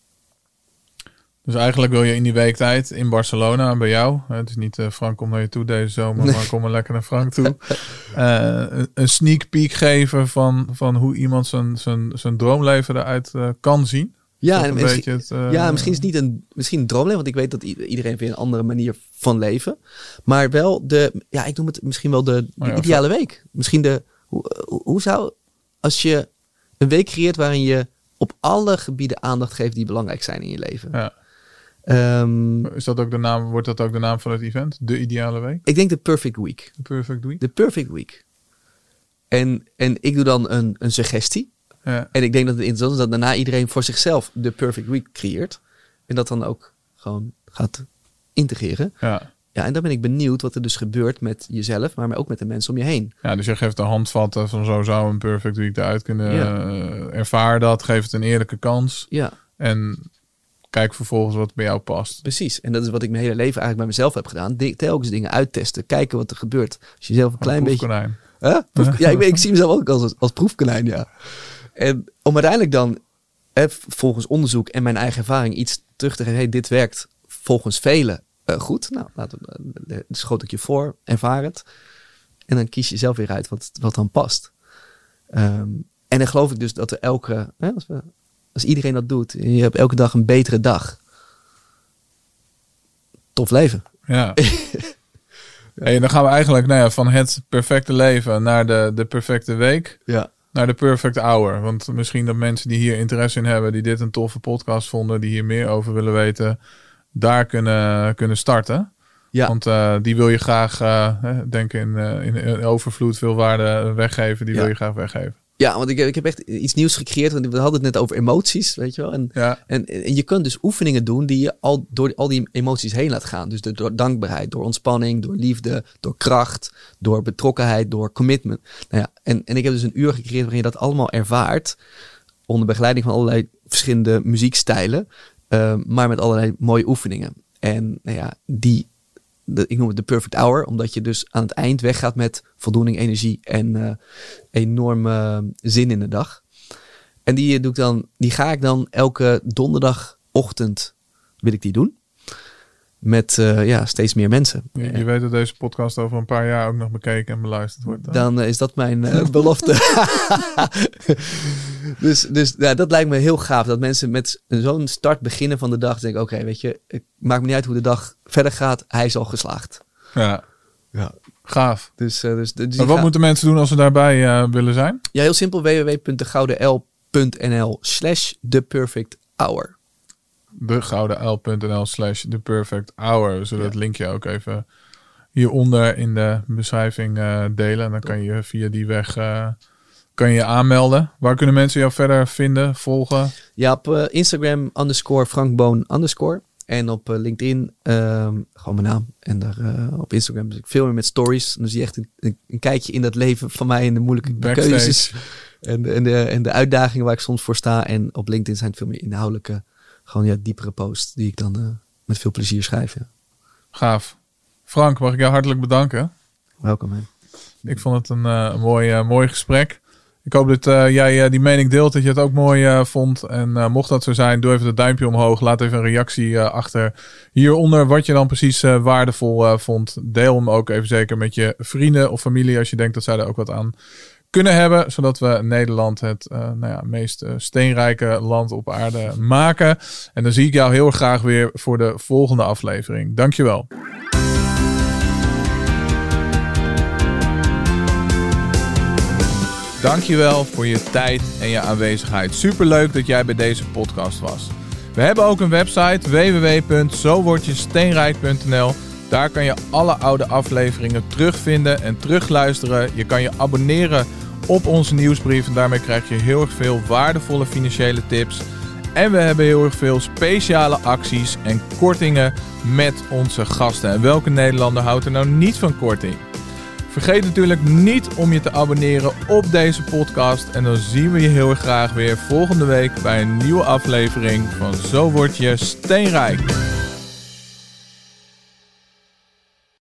dus eigenlijk wil je in die weektijd in Barcelona bij jou. Het is niet eh, Frank kom naar je toe deze zomer, maar kom maar lekker naar Frank toe. eh, een- sneak peek geven van, van hoe iemand zijn, zijn, zijn droomleven eruit eh, kan zien. Ja, en misschien, het, ja, misschien is het niet een, misschien een droomleven, want ik weet dat iedereen weer een andere manier van leven. Maar wel de, ja, ik noem het misschien wel de, de Oh ja, ideale week. Misschien de, hoe, zou, als je een week creëert waarin je op alle gebieden aandacht geeft die belangrijk zijn in je leven. Ja. Ehm, Is dat ook de naam, wordt dat ook de naam van het event? De ideale week? ik denk de perfect week. De perfect week? De perfect week. En, en ik doe dan een, een suggestie. Ja. En ik denk dat het interessant is dat daarna iedereen voor zichzelf de perfect week creëert. En dat dan ook gewoon gaat integreren. ja. Ja, en dan ben ik benieuwd wat er dus gebeurt met jezelf, maar ook met de mensen om je heen. Ja, dus je geeft de handvatten van zo zou een perfect week eruit kunnen. Ja. eh, ervaar dat, geef het een eerlijke kans. Ja, En kijk vervolgens wat bij jou past. precies. En dat is wat ik mijn hele leven eigenlijk bij mezelf heb gedaan. Telkens dingen uittesten, kijken wat er gebeurt. Als je zelf een klein beetje... Huh? Proef- ja, ik, ben- ik zie mezelf ook als, als proefkonijn, ja. En om uiteindelijk dan, hè, volgens onderzoek en mijn eigen ervaring, iets terug te geven. Hey, dit werkt volgens velen eh, goed. Nou, laten we, uh, schoot ik je voor, ervaar het. En dan kies je zelf weer uit wat, wat dan past. Ehm, en dan geloof ik dus dat er elke, hè, als, we, als iedereen dat doet, je hebt elke dag een betere dag. Tof leven. Ja. Hey, dan gaan we eigenlijk nou ja, van het perfecte leven naar de, de perfecte week. Ja. Naar de perfect hour. Want misschien dat mensen die hier interesse in hebben, die dit een toffe podcast vonden, die hier meer over willen weten, daar kunnen, kunnen starten. Ja. Want eh, die wil je graag, eh, hè, denk in, eh, in, in overvloed veel waarde weggeven. Die Ja. wil je graag weggeven. Ja, want ik, ik heb echt iets nieuws gecreëerd. Want we hadden het net over emoties, weet je wel. En, Ja. en, en je kunt dus oefeningen doen die je al door al die emoties heen laat gaan. Dus door dankbaarheid, door ontspanning, door liefde, door kracht, door betrokkenheid, door commitment. Nou ja, en, en ik heb dus een uur gecreëerd waarin je dat allemaal ervaart. Onder begeleiding van allerlei verschillende muziekstijlen. Eh, maar met allerlei mooie oefeningen. En nou ja, die, de, ik noem het de perfect hour. Omdat je dus aan het eind weggaat met voldoening, energie en eh enorme zin in de dag. En die, doe ik dan, die ga ik dan elke donderdagochtend wil ik die doen. Met eh, ja, steeds meer mensen. Je, je weet dat deze podcast over een paar jaar ook nog bekeken en beluisterd wordt. Dan eh, is dat mijn eh, belofte. dus dus ja, dat lijkt me heel gaaf. Dat mensen met zo'n start beginnen van de dag. denken, oké, weet je, het maakt me niet uit hoe de dag verder gaat. Hij is al geslaagd. Ja. Ja. Gaaf. Dus, eh, dus, dus Maar wat ga- moeten mensen doen als ze daarbij eh, willen zijn? Ja, heel simpel. www.degoudenl.nl slash the perfect hour. Degoudenl.nl slash the perfect hour. We zullen Ja. het linkje ook even hieronder in de beschrijving eh, delen. En dan kan je via die weg eh, kan je je aanmelden. Waar kunnen mensen jou verder vinden, volgen? Ja, op eh, Instagram underscore Frank Boon underscore. En op eh, LinkedIn ehm, gewoon mijn naam. En daar eh, op Instagram dus ik veel meer met stories. Dan zie je echt een, kijkje in dat leven van mij in de moeilijke Backstage. keuzes. En, de- en, de, en de uitdagingen waar ik soms voor sta. En op LinkedIn zijn het veel meer inhoudelijke, gewoon ja, diepere posts die ik dan met veel plezier schrijf. Ja. Gaaf. Frank, mag ik jou hartelijk bedanken. Welkom. Hè. Ik vond het een, mooi, mooi gesprek. Ik hoop dat eh, jij eh, die mening deelt, dat je het ook mooi eh, vond. En mocht dat zo zijn, doe even het duimpje omhoog. Laat even een reactie achter hieronder wat je dan precies waardevol vond. Deel hem ook even zeker met je vrienden of familie als je denkt dat zij er ook wat aan kunnen hebben. Zodat we Nederland het nou ja, meest steenrijke land op aarde maken. En dan zie ik jou heel graag weer voor de volgende aflevering. Dankjewel. Dankjewel voor je tijd en je aanwezigheid. Superleuk dat jij bij deze podcast was. We hebben ook een website www.zowordjesteenrijk.nl. Daar kan je alle oude afleveringen terugvinden en terugluisteren. Je kan je abonneren op onze nieuwsbrief en daarmee krijg je heel erg veel waardevolle financiële tips. En we hebben heel erg veel speciale acties en kortingen met onze gasten. En welke Nederlander houdt er nou niet van korting? Vergeet natuurlijk niet om je te abonneren op deze podcast. En dan zien we je heel erg graag weer volgende week bij een nieuwe aflevering van Zo Word Je Steenrijk.